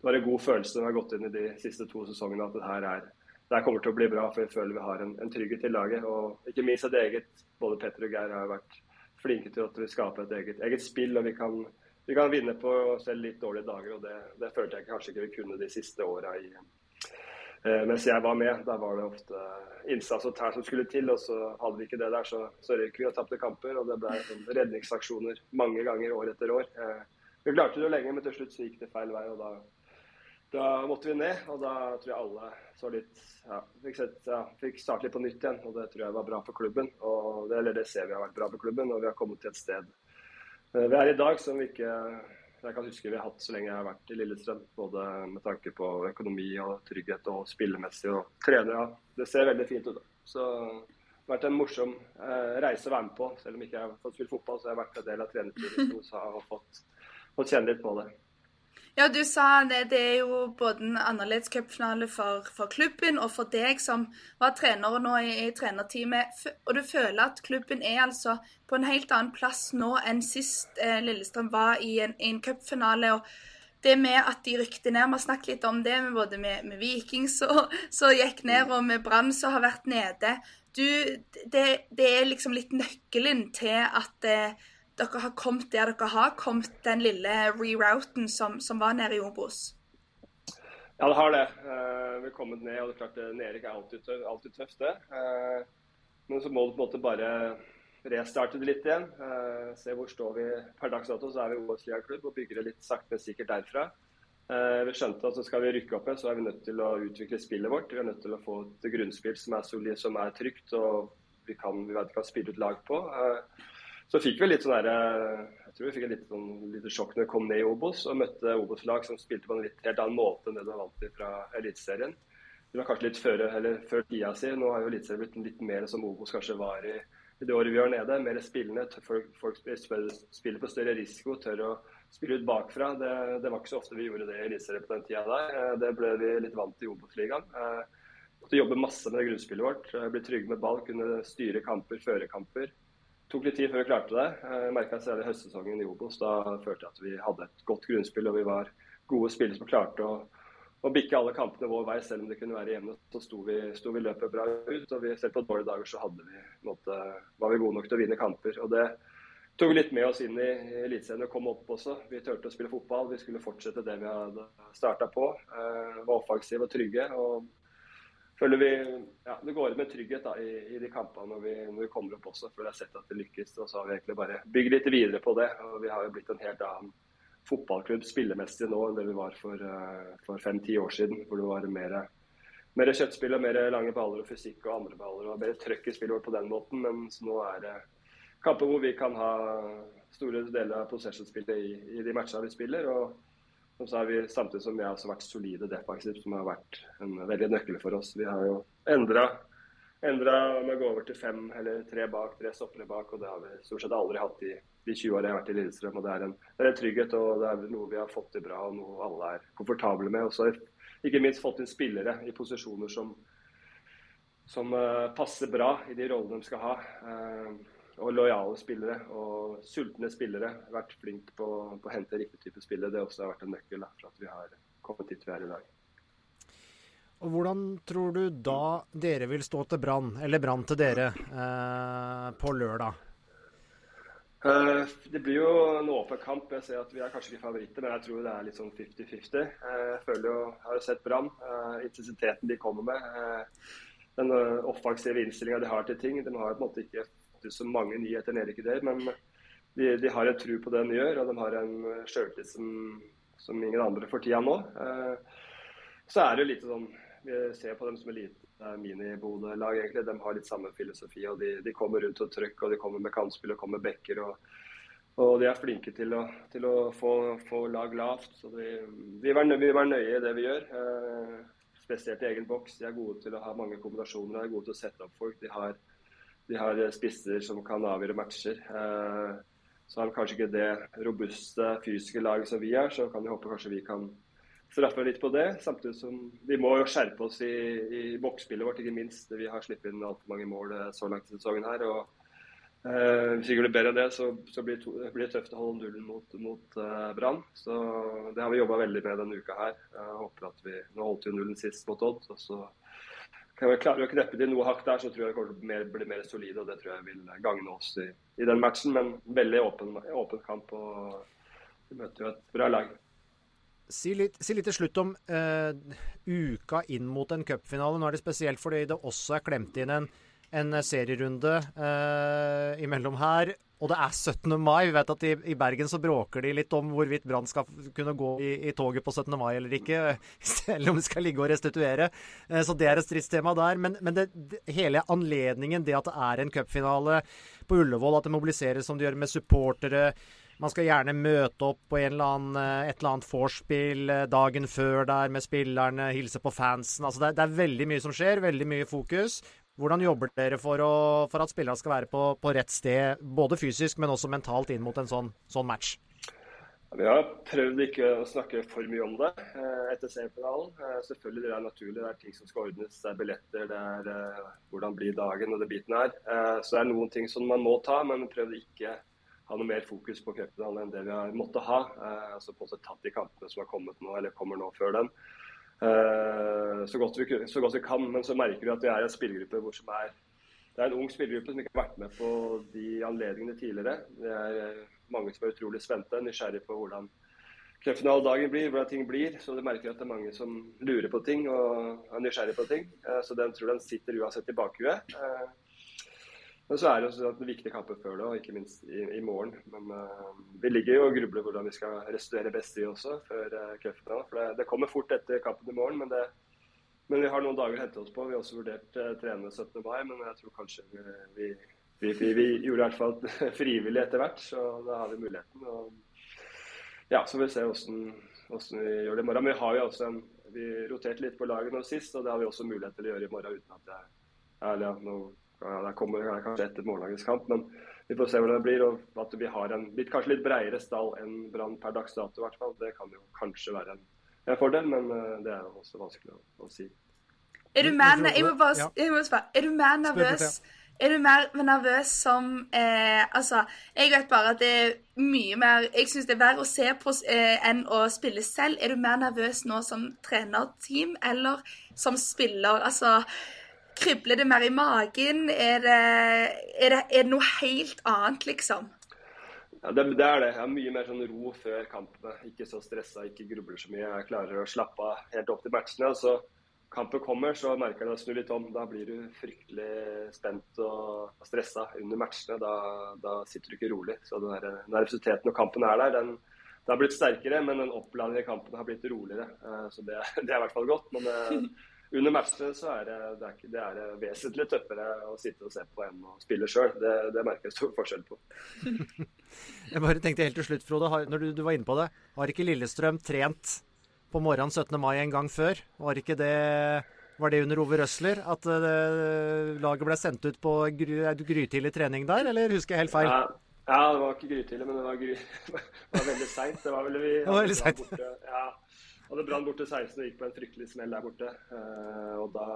du har en god følelse når du har gått inn i de siste to sesongene at det her, er, det kommer til å bli bra. For vi føler vi har en, en trygghet i laget. Og ikke minst at eget Både Petter og Geir har vært flinke til at vi skaper et eget, eget spill. og vi kan, vi kan vinne på selv litt dårlige dager. og Det, det følte jeg kanskje ikke vi kunne de siste åra Eh, mens jeg var med, da var det ofte innsats og tær som skulle til. og Så hadde vi ikke det der, så, så røyk vi og tapte kamper. og Det ble sånn redningsaksjoner mange ganger år etter år. Eh, vi klarte det jo lenge, men til slutt så gikk det feil vei. og da, da måtte vi ned. og Da tror jeg alle så litt ja, fikk, sett, ja, fikk starte litt på nytt igjen. og Det tror jeg var bra for klubben. og det, Eller det ser vi har vært bra for klubben, og vi har kommet til et sted eh, vi er i dag som vi ikke jeg kan huske vi har hatt så lenge jeg har vært i Lillestrøm. Både med tanke på økonomi og trygghet og spillemessig og trenere. Det ser veldig fint ut. Da. Så det har vært en morsom eh, reise å være med på. Selv om ikke jeg har fått spille fotball, så har jeg vært en del av trenerteamet og fått, fått kjenne litt på det.
Ja, du sa det. Det er jo både en annerledes cupfinale for, for, klubben og for deg som var trener nå i, i, trenerteamet. Og du føler at klubben er altså på en helt annen plass nå enn sist eh, Lillestrøm var i en, en cupfinale. og det med at de rykte ned, Vi har snakket litt om det, med både med, med Viking som gikk ned, og med Brann som har vært nede. Du, det, det, er liksom litt nøkkelen til at eh, dere har kommet der dere har kommet, den lille rerouten som, som var nede i Obos?
Ja, det har det. Uh, vi har kommet ned, og det er klart nedrykk er alltid, tøff, alltid tøft, det. Uh, men så må du på en måte bare restarte det litt igjen. Uh, se hvor står vi per dags dato. Så er vi OS klubb og bygger det litt sakte, men sikkert derfra. vi skjønte at så skal vi rykke opp, så er vi nødt til å utvikle spillet vårt. Vi er nødt til å få et grunnspill som er solid, som er trygt og vi kan, vi vet, kan spille ut lag på. Uh, så fikk vi litt sånn der, eh, jeg tror vi fikk et lite, sånn, lite sjokk når vi kom ned i Obos og møtte Obos-lag som spilte på en litt helt annen måte enn det var vant til fra Eliteserien. Det var kanskje litt før, før tida si. Nå har jo Eliteserien blitt litt mer som Obos kanskje var i, i det året vi var nede. Mer spillende. Folk, folk spiller på større risiko, tør å spille ut bakfra. Det, det var ikke så ofte vi gjorde det i Eliteserien på den tida der. Eh, det ble vi litt vant til i Obos-ligaen. Eh, måtte jobbe masse med grunnspillet vårt. Bli trygge med ball, kunne styre kamper, føre kamper tok litt tid før vi klarte det. Jeg merka særlig høstsesongen i Obos. Da følte jeg at vi hadde et godt grunnspill og vi var gode spillere som klarte å, å bikke alle kampene vår vei, selv om det kunne være jevne. Så sto vi, sto vi løpet bra ut. og vi, Selv på dårlige dager så vi, måtte, var vi gode nok til å vinne kamper. og det tok litt med oss inn i Eliteserien og kom opp også. Vi turte å spille fotball. Vi skulle fortsette det vi hadde starta på. Uh, var offensive og trygge. og føler vi ja, Det går med trygghet da, i, i, de kampene når vi, når vi, kommer opp også. For jeg har sett at det lykkes. Og så har vi egentlig bare bygd litt videre på det. og Vi har jo blitt en helt annen fotballklubb spillemessig nå enn det vi var for, uh, for fem-ti år siden. Hvor det var mer, mer kjøttspill og mer lange baller og fysikk og andre baller. og Mer trøkk i spillet vårt på den måten. Mens nå er det kamper hvor vi kan ha store deler av possession-spillet i, i, de matchene vi spiller. og så er vi Samtidig som vi har vært solide defensivt, som har vært en veldig nøkkel for oss. Vi har jo endra med å gå over til fem eller tre bak, tre stoppere bak. og Det har vi stort sett aldri hatt i de 20 årene jeg har vært i Lillestrøm. og det er, en, det er en trygghet og det er noe vi har fått til bra og noe alle er komfortable med. Og så har vi ikke minst fått inn spillere i posisjoner som, som uh, passer bra i de rollene de skal ha. Uh, og lojale spillere og sultne spillere. Vært flink på, på, å hente riktig type spillere. Det også har vært en nøkkel da, for at vi har kommet dit vi er i dag.
Og Hvordan tror du da dere vil stå til Brann, eller Brann til dere, eh, på lørdag?
Uh, det blir jo en åpen kamp. Jeg ser at Vi er kanskje ikke favoritter, men jeg tror det er litt sånn 50-50. Uh, jeg føler jo, jeg har jo sett Brann. Uh, intensiteten de kommer med. den offensive innstillinga de har til ting. De har på en måte ikke fått så mange nyheter nede ikke det, men de, de, har en tro på det de gjør, og de har en sjøltillit som, som, ingen andre for tida nå. Eh, så er det jo litt sånn Vi ser på dem som et lite mini-Bodø-lag, egentlig. De har litt samme filosofi. og De, de kommer rundt og trykker, og de kommer med kantspill og kommer med bekker. og og de er flinke til å, til å få, få, lag lavt. så Vi, vi vil være nøye i det vi gjør. Eh, spesielt i egen boks. De er gode til å ha mange kombinasjoner. De er gode til å sette opp folk. De har de har spisser som kan avgjøre matcher. Eh, så har de kanskje ikke det robuste fysiske laget som vi er, så kan vi håpe kanskje vi kan straffe litt på det. Samtidig som vi må jo skjerpe oss i, i boksspillet vårt, ikke minst. Vi har sluppet inn altfor mange mål eh, så langt i sesongen her. og eh, Hvis vi gjør det bedre enn det, så, så blir, to, blir, det tøft å holde nullen mot, mot uh, Brann. Så det har vi jobba veldig med denne uka her. Jeg håper at vi, Nå holdt vi nullen sist mot Odd. og så vi klarer å kneppe til noe hakk der, så tror jeg det blir bli mer solide. og Det tror jeg vil gagne oss i, i den matchen. Men veldig åpen, åpen kamp. og Vi møter jo et bra lag.
Si litt, si litt til slutt om uh, uka inn mot en cupfinale. Nå er det spesielt fordi det også er klemt inn en, en serierunde uh, imellom her. Og det er 17. mai. Vi vet at i, i, Bergen så bråker de litt om hvorvidt Brann skal kunne gå i, i, toget på 17. mai eller ikke. Selv om de skal ligge og restituere. Eh, så det er et stridstema der. Men, men det, det, hele anledningen, det at det er en cupfinale på Ullevål, at det mobiliseres som det gjør med supportere man skal gjerne møte opp på eller annen, eh, et eller annet vorspiel eh, dagen før der med spillerne, hilse på fansen. Altså det, det, er veldig mye som skjer, veldig mye fokus. Hvordan jobber dere for, å, for at spillerne skal være på, på, rett sted, både fysisk, men også mentalt inn mot en sånn, sånn match?
Vi har prøvd ikke å snakke for mye om det eh, etter semifinalen. Eh, selvfølgelig det er naturlig, det er ting som skal ordnes. Det er billetter, det er eh, hvordan blir dagen og det biten her. Så det er noen ting som man må ta, men prøvd ikke ha noe mer fokus på cupfinalen enn det vi har måttet ha. Altså på en måte tatt de kampene som har kommet nå, eller kommer nå før den. Eh, så godt, vi, så godt, vi, kan. Men så merker vi at vi er en spillergruppe hvor som er det er en ung spillergruppe som ikke har vært med på de anledningene tidligere. Det er eh, mange som er utrolig spente, nysgjerrige på hvordan cupfinaledagen blir, hvordan ting blir. Så du merker at det er mange som lurer på ting og er nysgjerrige på ting. Eh, så den tror den sitter uansett i bakhuet. Men så er det også en viktig kamper før det, og ikke minst i, i morgen. Men uh, vi ligger jo og grubler hvordan vi skal restituere best i også før uh, cupfinalen. For det, det, kommer fort etter kampen i morgen, men, det, men, vi har noen dager å hente oss på. Vi har også vurdert uh, trene 17. mai, men jeg tror kanskje vi, vi, vi, vi gjorde i hvert fall frivillig etter hvert, så da har vi muligheten. Og, ja, så vi ser hvordan, vi gjør det i morgen. Men vi har jo også en, vi roterte litt på laget nå sist, og det har vi også mulighet til å gjøre i morgen uten at det ærlig, ja, nå ja, det kommer kanskje etter morgendagens kamp, men vi får se hvordan det blir. og At vi har en litt, kanskje litt bredere stall enn Brann per dags dato, i hvert fall. Det kan jo kanskje være en, en fordel, men uh, det er jo også vanskelig å, å si.
Er du mer, jeg må bare, jeg må spørre, er du mer nervøs er du mer nervøs som eh, Altså, jeg vet bare at det er mye mer Jeg syns det er verre å se på eh, enn å spille selv. Er du mer nervøs nå som trenerteam eller som spiller? Altså, Kribler det mer i magen? Er det, er det, er det noe helt annet, liksom?
Ja, det, det, er det. Jeg har mye mer sånn ro før kampene. Ikke så stressa, ikke grubler så mye. Jeg klarer å slappe av helt opp til matchene. Så kampen kommer, så merker jeg det snur litt om. Da blir du fryktelig spent og stressa under matchene. Da, da sitter du ikke rolig. Så den der, nervøsiteten når kampen er der, den, den har blitt sterkere. Men den oppladningen i kampen har blitt roligere. Eh, så det, det er i hvert fall godt. Men eh, under matchene så er det, det, er, det er vesentlig tøffere å sitte og se på enn å spille sjøl. Det, det, merker jeg stor forskjell på.
jeg bare tenkte helt til slutt, Frode, når du, du, var inne på det. Har ikke Lillestrøm trent på morgenen 17. mai en gang før? Var ikke det var det under Ove Røsler at uh, laget ble sendt ut på gry, grytidlig trening der, eller husker jeg helt feil?
Ja, ja det var ikke grytidlig, men det var, gry, det var veldig seint. Det var vel vi
det var veldig seint.
Ja, hadde Brann borte 16 og gikk på en fryktelig smell der borte. Uh, og da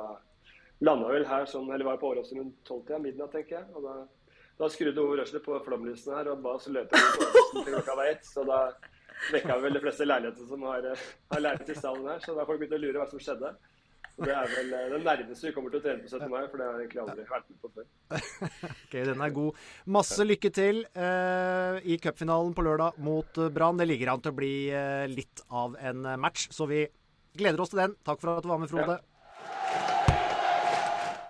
landa vel her sånn, eller var på Åråsen rundt tolvtida, midnatt, tenker jeg. og da da skrudde Ove Røsler på flomlysene her og ba oss løpe til klokka var ett. Så da vekka vi vel de fleste leiligheter som har, har leilighet i stallen her. Så da har folk begynt å lure hva som skjedde. Det er vel eh, den nærmeste vi kommer til å trene på 17. mai, for det har jeg egentlig aldri vært med på før.
ok, Den er god. Masse lykke til uh, i cupfinalen på lørdag mot uh, Brann. Det ligger an til å bli uh, litt av en match, så vi gleder oss til den. Takk for at du var med, Frode. Ja.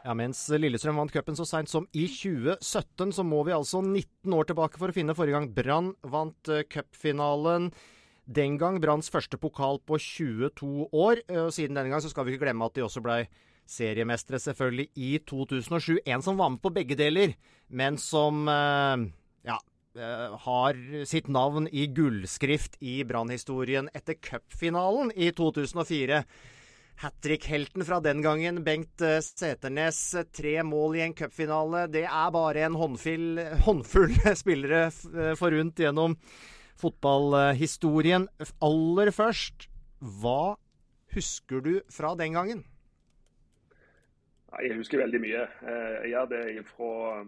Ja, Mens Lillestrøm vant cupen så seint som i 2017, så må vi altså 19 år tilbake for å finne forrige gang Brann vant cupfinalen. Den gang Branns første pokal på 22 år. og Siden denne gang så skal vi ikke glemme at de også blei seriemestere, selvfølgelig, i 2007. En som var med på begge deler, men som eh, ja, eh, har sitt navn i gullskrift i Brann-historien etter cupfinalen i 2004. Hat trick-helten fra den gangen, Bengt eh, Seternes. Tre mål i en cupfinale. Det er bare en håndfull, håndfull spillere forunt gjennom fotballhistorien. Aller først, hva husker du fra den gangen?
Jeg husker veldig mye. Eh, jeg gjør det fra,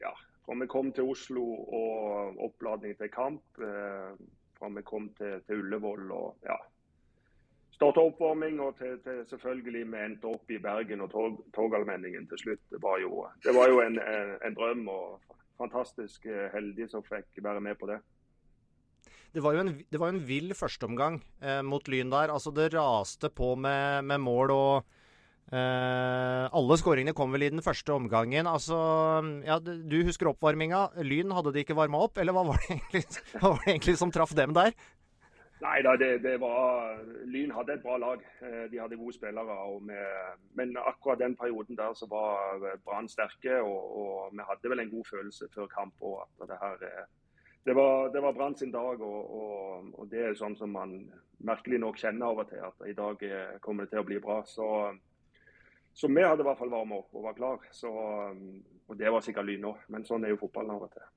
ja, fra vi kom til Oslo og oppladning til kamp. Eh, fra vi kom til, til Ullevål og ja, starta oppvarming. Og til, til selvfølgelig vi endte opp i Bergen og tog, Togallmenningen til slutt. Det var jo, det var jo en, en, en drøm og fantastisk heldig som fikk være med på det.
Det var jo en, det var en vill førsteomgang eh, mot Lyn der. Altså, det raste på med, med mål og eh, Alle skåringene kom vel i den første omgangen. Altså, ja, Du husker oppvarminga. Lyn hadde de ikke varma opp, eller hva var, det egentlig, var det egentlig som traff dem der?
Nei da, det, det, var Lyn hadde et bra lag. Eh, de hadde gode spillere. Med, men akkurat den perioden der så var Brann sterke. Og, og, vi hadde vel en god følelse før kamp og at det her eh, det var, det var Brann sin dag, og, og, og, det er sånn som man merkelig nok kjenner av og til. At i dag eh, kommer det til å bli bra. Så, så vi hadde i hvert fall varma opp og var klar. Så, og det var sikkert Lyn òg, men sånn er jo fotballen av og til.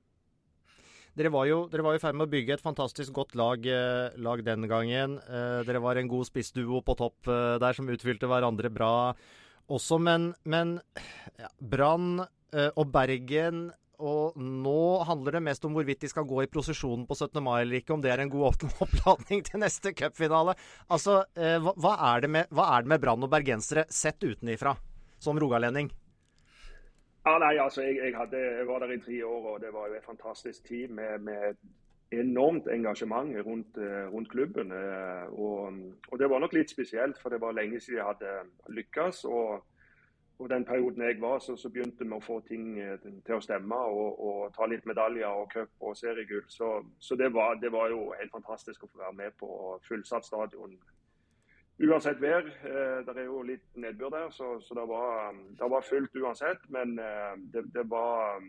Dere var jo i ferd med å bygge et fantastisk godt lag, eh, lag den gangen. Eh, dere var en god spissduo på topp der som utfylte hverandre bra også, men, men ja, Brann og Bergen og nå handler det mest om hvorvidt de skal gå i prosesjonen på 17. mai eller ikke, om det er en god oppladning til neste cupfinale. Altså, eh, hva, er det med, med Brann og bergensere sett utenifra, som rogalending?
Ja, nei, altså, jeg, jeg, hadde, jeg, var der i tre år, og det var jo et fantastisk tid med, med enormt engasjement rundt, eh, rundt klubben. Eh, og, og, det var nok litt spesielt, for det var lenge siden jeg hadde lykkes. og og den perioden jeg var, så, så, begynte vi å få ting eh, til å stemme. Og, og ta litt medaljer og cup og seriegull. Så, så det, var, det, var, jo helt fantastisk å få være med på fullsatt stadion. Uansett vær. Eh, det er jo litt nedbør der, så, så det, var, det, var, fullt uansett. Men eh, det, det, var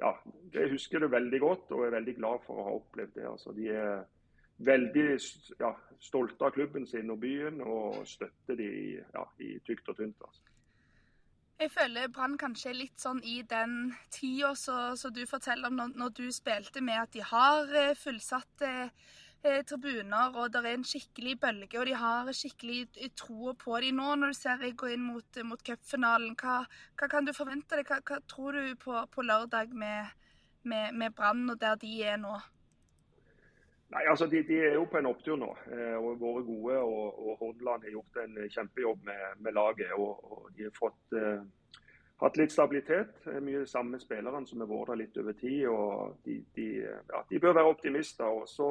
Ja, jeg husker det veldig godt og er veldig glad for å ha opplevd det. Altså, de er veldig ja, stolte av klubben sin og byen, og støtter de ja, i tykt og tynt. Altså.
Jeg føler Brann kanskje er litt sånn i den tida som du forteller om når, når, du spilte med, at de har eh, fullsatte eh, tribuner, og det er en skikkelig bølge, og de har skikkelig eh, tro på dem nå. Når du ser de går inn mot, mot cupfinalen, hva, hva, kan du forvente deg? Hva, hva tror du på, på lørdag med, med, med Brann og der de er nå?
Nei, altså de, de, er jo på en opptur nå eh, og Våre gode. og, og Hordaland har gjort en kjempejobb med, med laget. og, og De har fått, eh, hatt litt stabilitet. Mye sammen samme spillerne som har vært der litt over tid. og De, de, ja, de bør være optimister. og så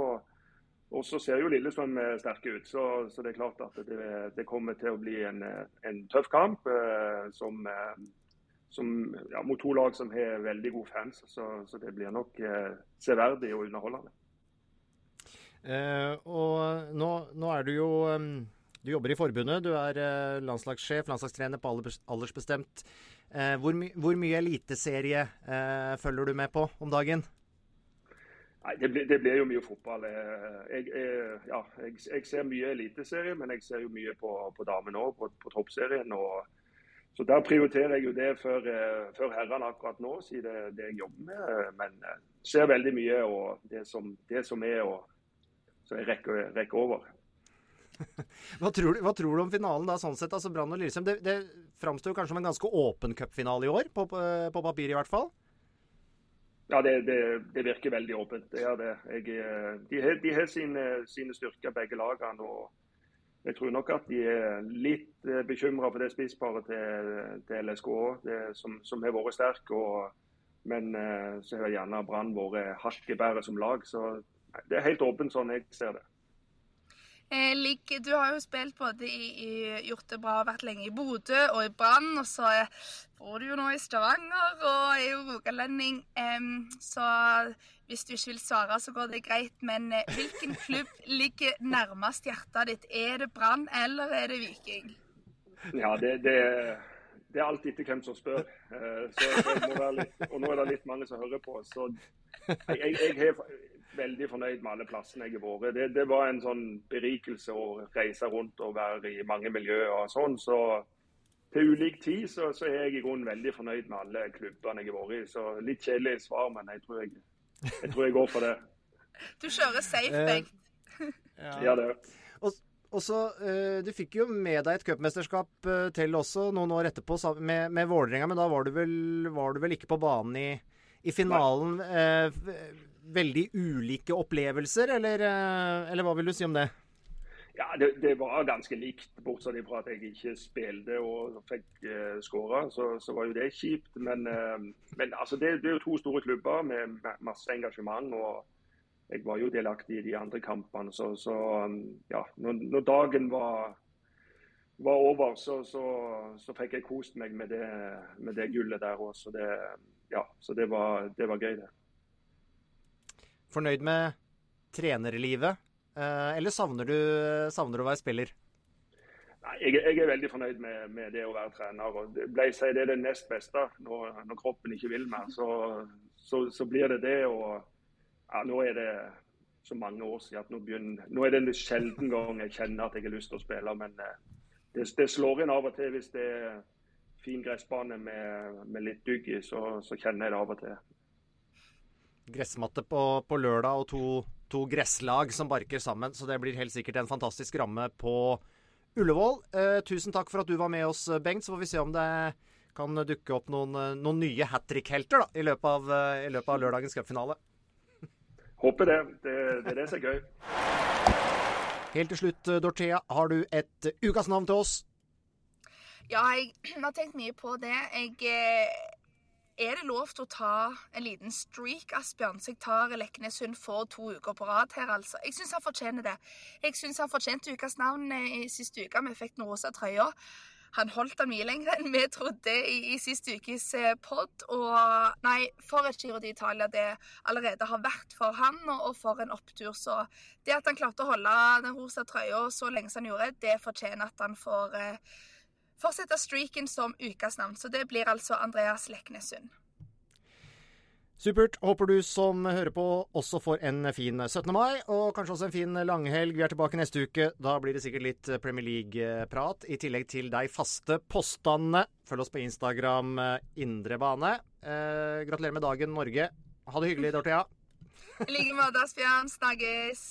og så ser jo Lillestrøm sterke ut. Så, så, det er klart at det, det kommer til å bli en, en tøff kamp eh, som, eh, som, ja, mot to lag som har veldig gode fans. Så, så det blir nok eh, severdig og underholdende.
Eh, og nå, nå, er du jo Du jobber i forbundet. Du er uh, landslagssjef, landslagstrener på aldersbestemt. Eh, hvor, my hvor, mye eliteserie eh, følger du med på om dagen?
Nei, det blir, det blir, jo mye fotball. Eh, jeg, jeg, ja, jeg, jeg ser mye eliteserie, men jeg ser jo mye på, på damene òg, på, på, toppserien. Og, så Der prioriterer jeg jo det før, eh, før herrene akkurat nå, siden det det jeg jobber med. Men eh, ser veldig mye og det som, det som er, og så jeg rekker, rekker over.
hva, tror du, hva, tror du, om finalen da, sånn sett? Altså Brann og Lillestrøm. Det, det framstår kanskje som en ganske åpen cupfinale i år, på, på, papir i hvert fall?
Ja, det, det, det, virker veldig åpent. Det er det. Jeg, de, har, de har sine, sine, styrker, begge lagene. og Jeg tror nok at de er litt eh, bekymra for det spissparet til, til LSK som, som, har vært sterk. Og, men eh, så har gjerne Brann vært hakket bedre som lag. Så det er helt åpent sånn jeg ser det.
Eh, du har jo spilt både i, i Gjort det bra og vært lenge i Bodø og i Brann. Og så bor du jo nå i Stavanger og er jo rogalending. så hvis du ikke vil svare, så går det greit. Men eh, hvilken klubb ligger nærmest hjertet ditt? Er det Brann eller er det Viking?
Ja, det, det, det er alltid etter hvem som spør. Eh, så, litt, og nå er det litt mange som hører på. Så jeg, jeg, jeg veldig fornøyd med alle plassene jeg har vært. Det, det, var en sånn berikelse å reise rundt og være i mange miljøer og sånn. Så til ulik tid så, så, er jeg i grunnen veldig fornøyd med alle klubbene jeg har vært i. Så litt kjedelig svar, men jeg tror jeg, jeg, tror jeg går for det.
Du kjører safe, eh, Bengt.
ja. ja, det.
Og, og så, uh, Du fikk jo med deg et cupmesterskap uh, til også noen år etterpå med, med Vålerenga, men da var du, vel, var du vel ikke på banen i, i finalen. Uh, veldig ulike opplevelser, eller, eh, eller hva vil du si om det?
Ja, det, det var ganske likt, bortsett fra at jeg ikke spilte og fikk uh, skåra. Så, så, var jo det kjipt. Men, uh, men altså, det, det, er jo to store klubber med masse engasjement. og Jeg var jo delaktig i de andre kampene. Så, så ja, når, når, dagen var, var over, så, så, fikk jeg kost meg med det, med det gullet der òg. Så, det, ja, så det, var, det var gøy, det.
Fornøyd med trenerlivet, eh, eller savner du, savner du å være spiller?
Nei, jeg, jeg, er veldig fornøyd med, med, det å være trener. og det, ble det er det nest beste når, når kroppen ikke vil mer. Så, så, så, blir det det. og ja, Nå er det så mange år siden at nå, begynner, nå er det en sjelden gang jeg kjenner at jeg har lyst til å spille. Men eh, det, det slår inn av og til hvis det er fin gressbane med, med litt dugg i, så, så kjenner jeg det av og til
gressmatte på, på lørdag og to, to, gresslag som barker sammen. Så det blir helt sikkert en fantastisk ramme på Ullevål. Eh, tusen takk for at du var med oss, Bengt. Så får vi se om det kan dukke opp noen, noen nye hat trick-helter i, eh, i løpet av lørdagens cupfinale.
Håper det. det. Det er det som er gøy.
Helt til slutt, Dorthea, har du et ukas navn til oss?
Ja, jeg har tenkt mye på det. Jeg eh, er det lov til å ta en liten streak, Asbjørn, så jeg tar Leknessund for to uker på rad her, altså? Jeg syns han fortjener det. Jeg syns han fortjente ukas navn eh, i siste uke. Vi fikk den rosa trøya. Han holdt den mye lenger enn vi trodde i, i siste ukes eh, pod. Og nei, for et Giro d'Italia det allerede har vært for han, og, og, for en opptur. Så det at han klarte å holde den rosa trøya så lenge som han gjorde, det fortjener at han får eh, fortsette streaken som ukas navn. Så det blir altså Andreas Leknessund.
Supert. Håper du som hører på også får en fin 17. mai, og kanskje også en fin langhelg. Vi er tilbake neste uke. Da blir det sikkert litt Premier League-prat, i tillegg til de faste postene. Følg oss på Instagram eh, Indre bane. Eh, gratulerer med dagen, Norge. Ha det hyggelig, Dorthea.
I like måte, Asbjørn. Snakkes.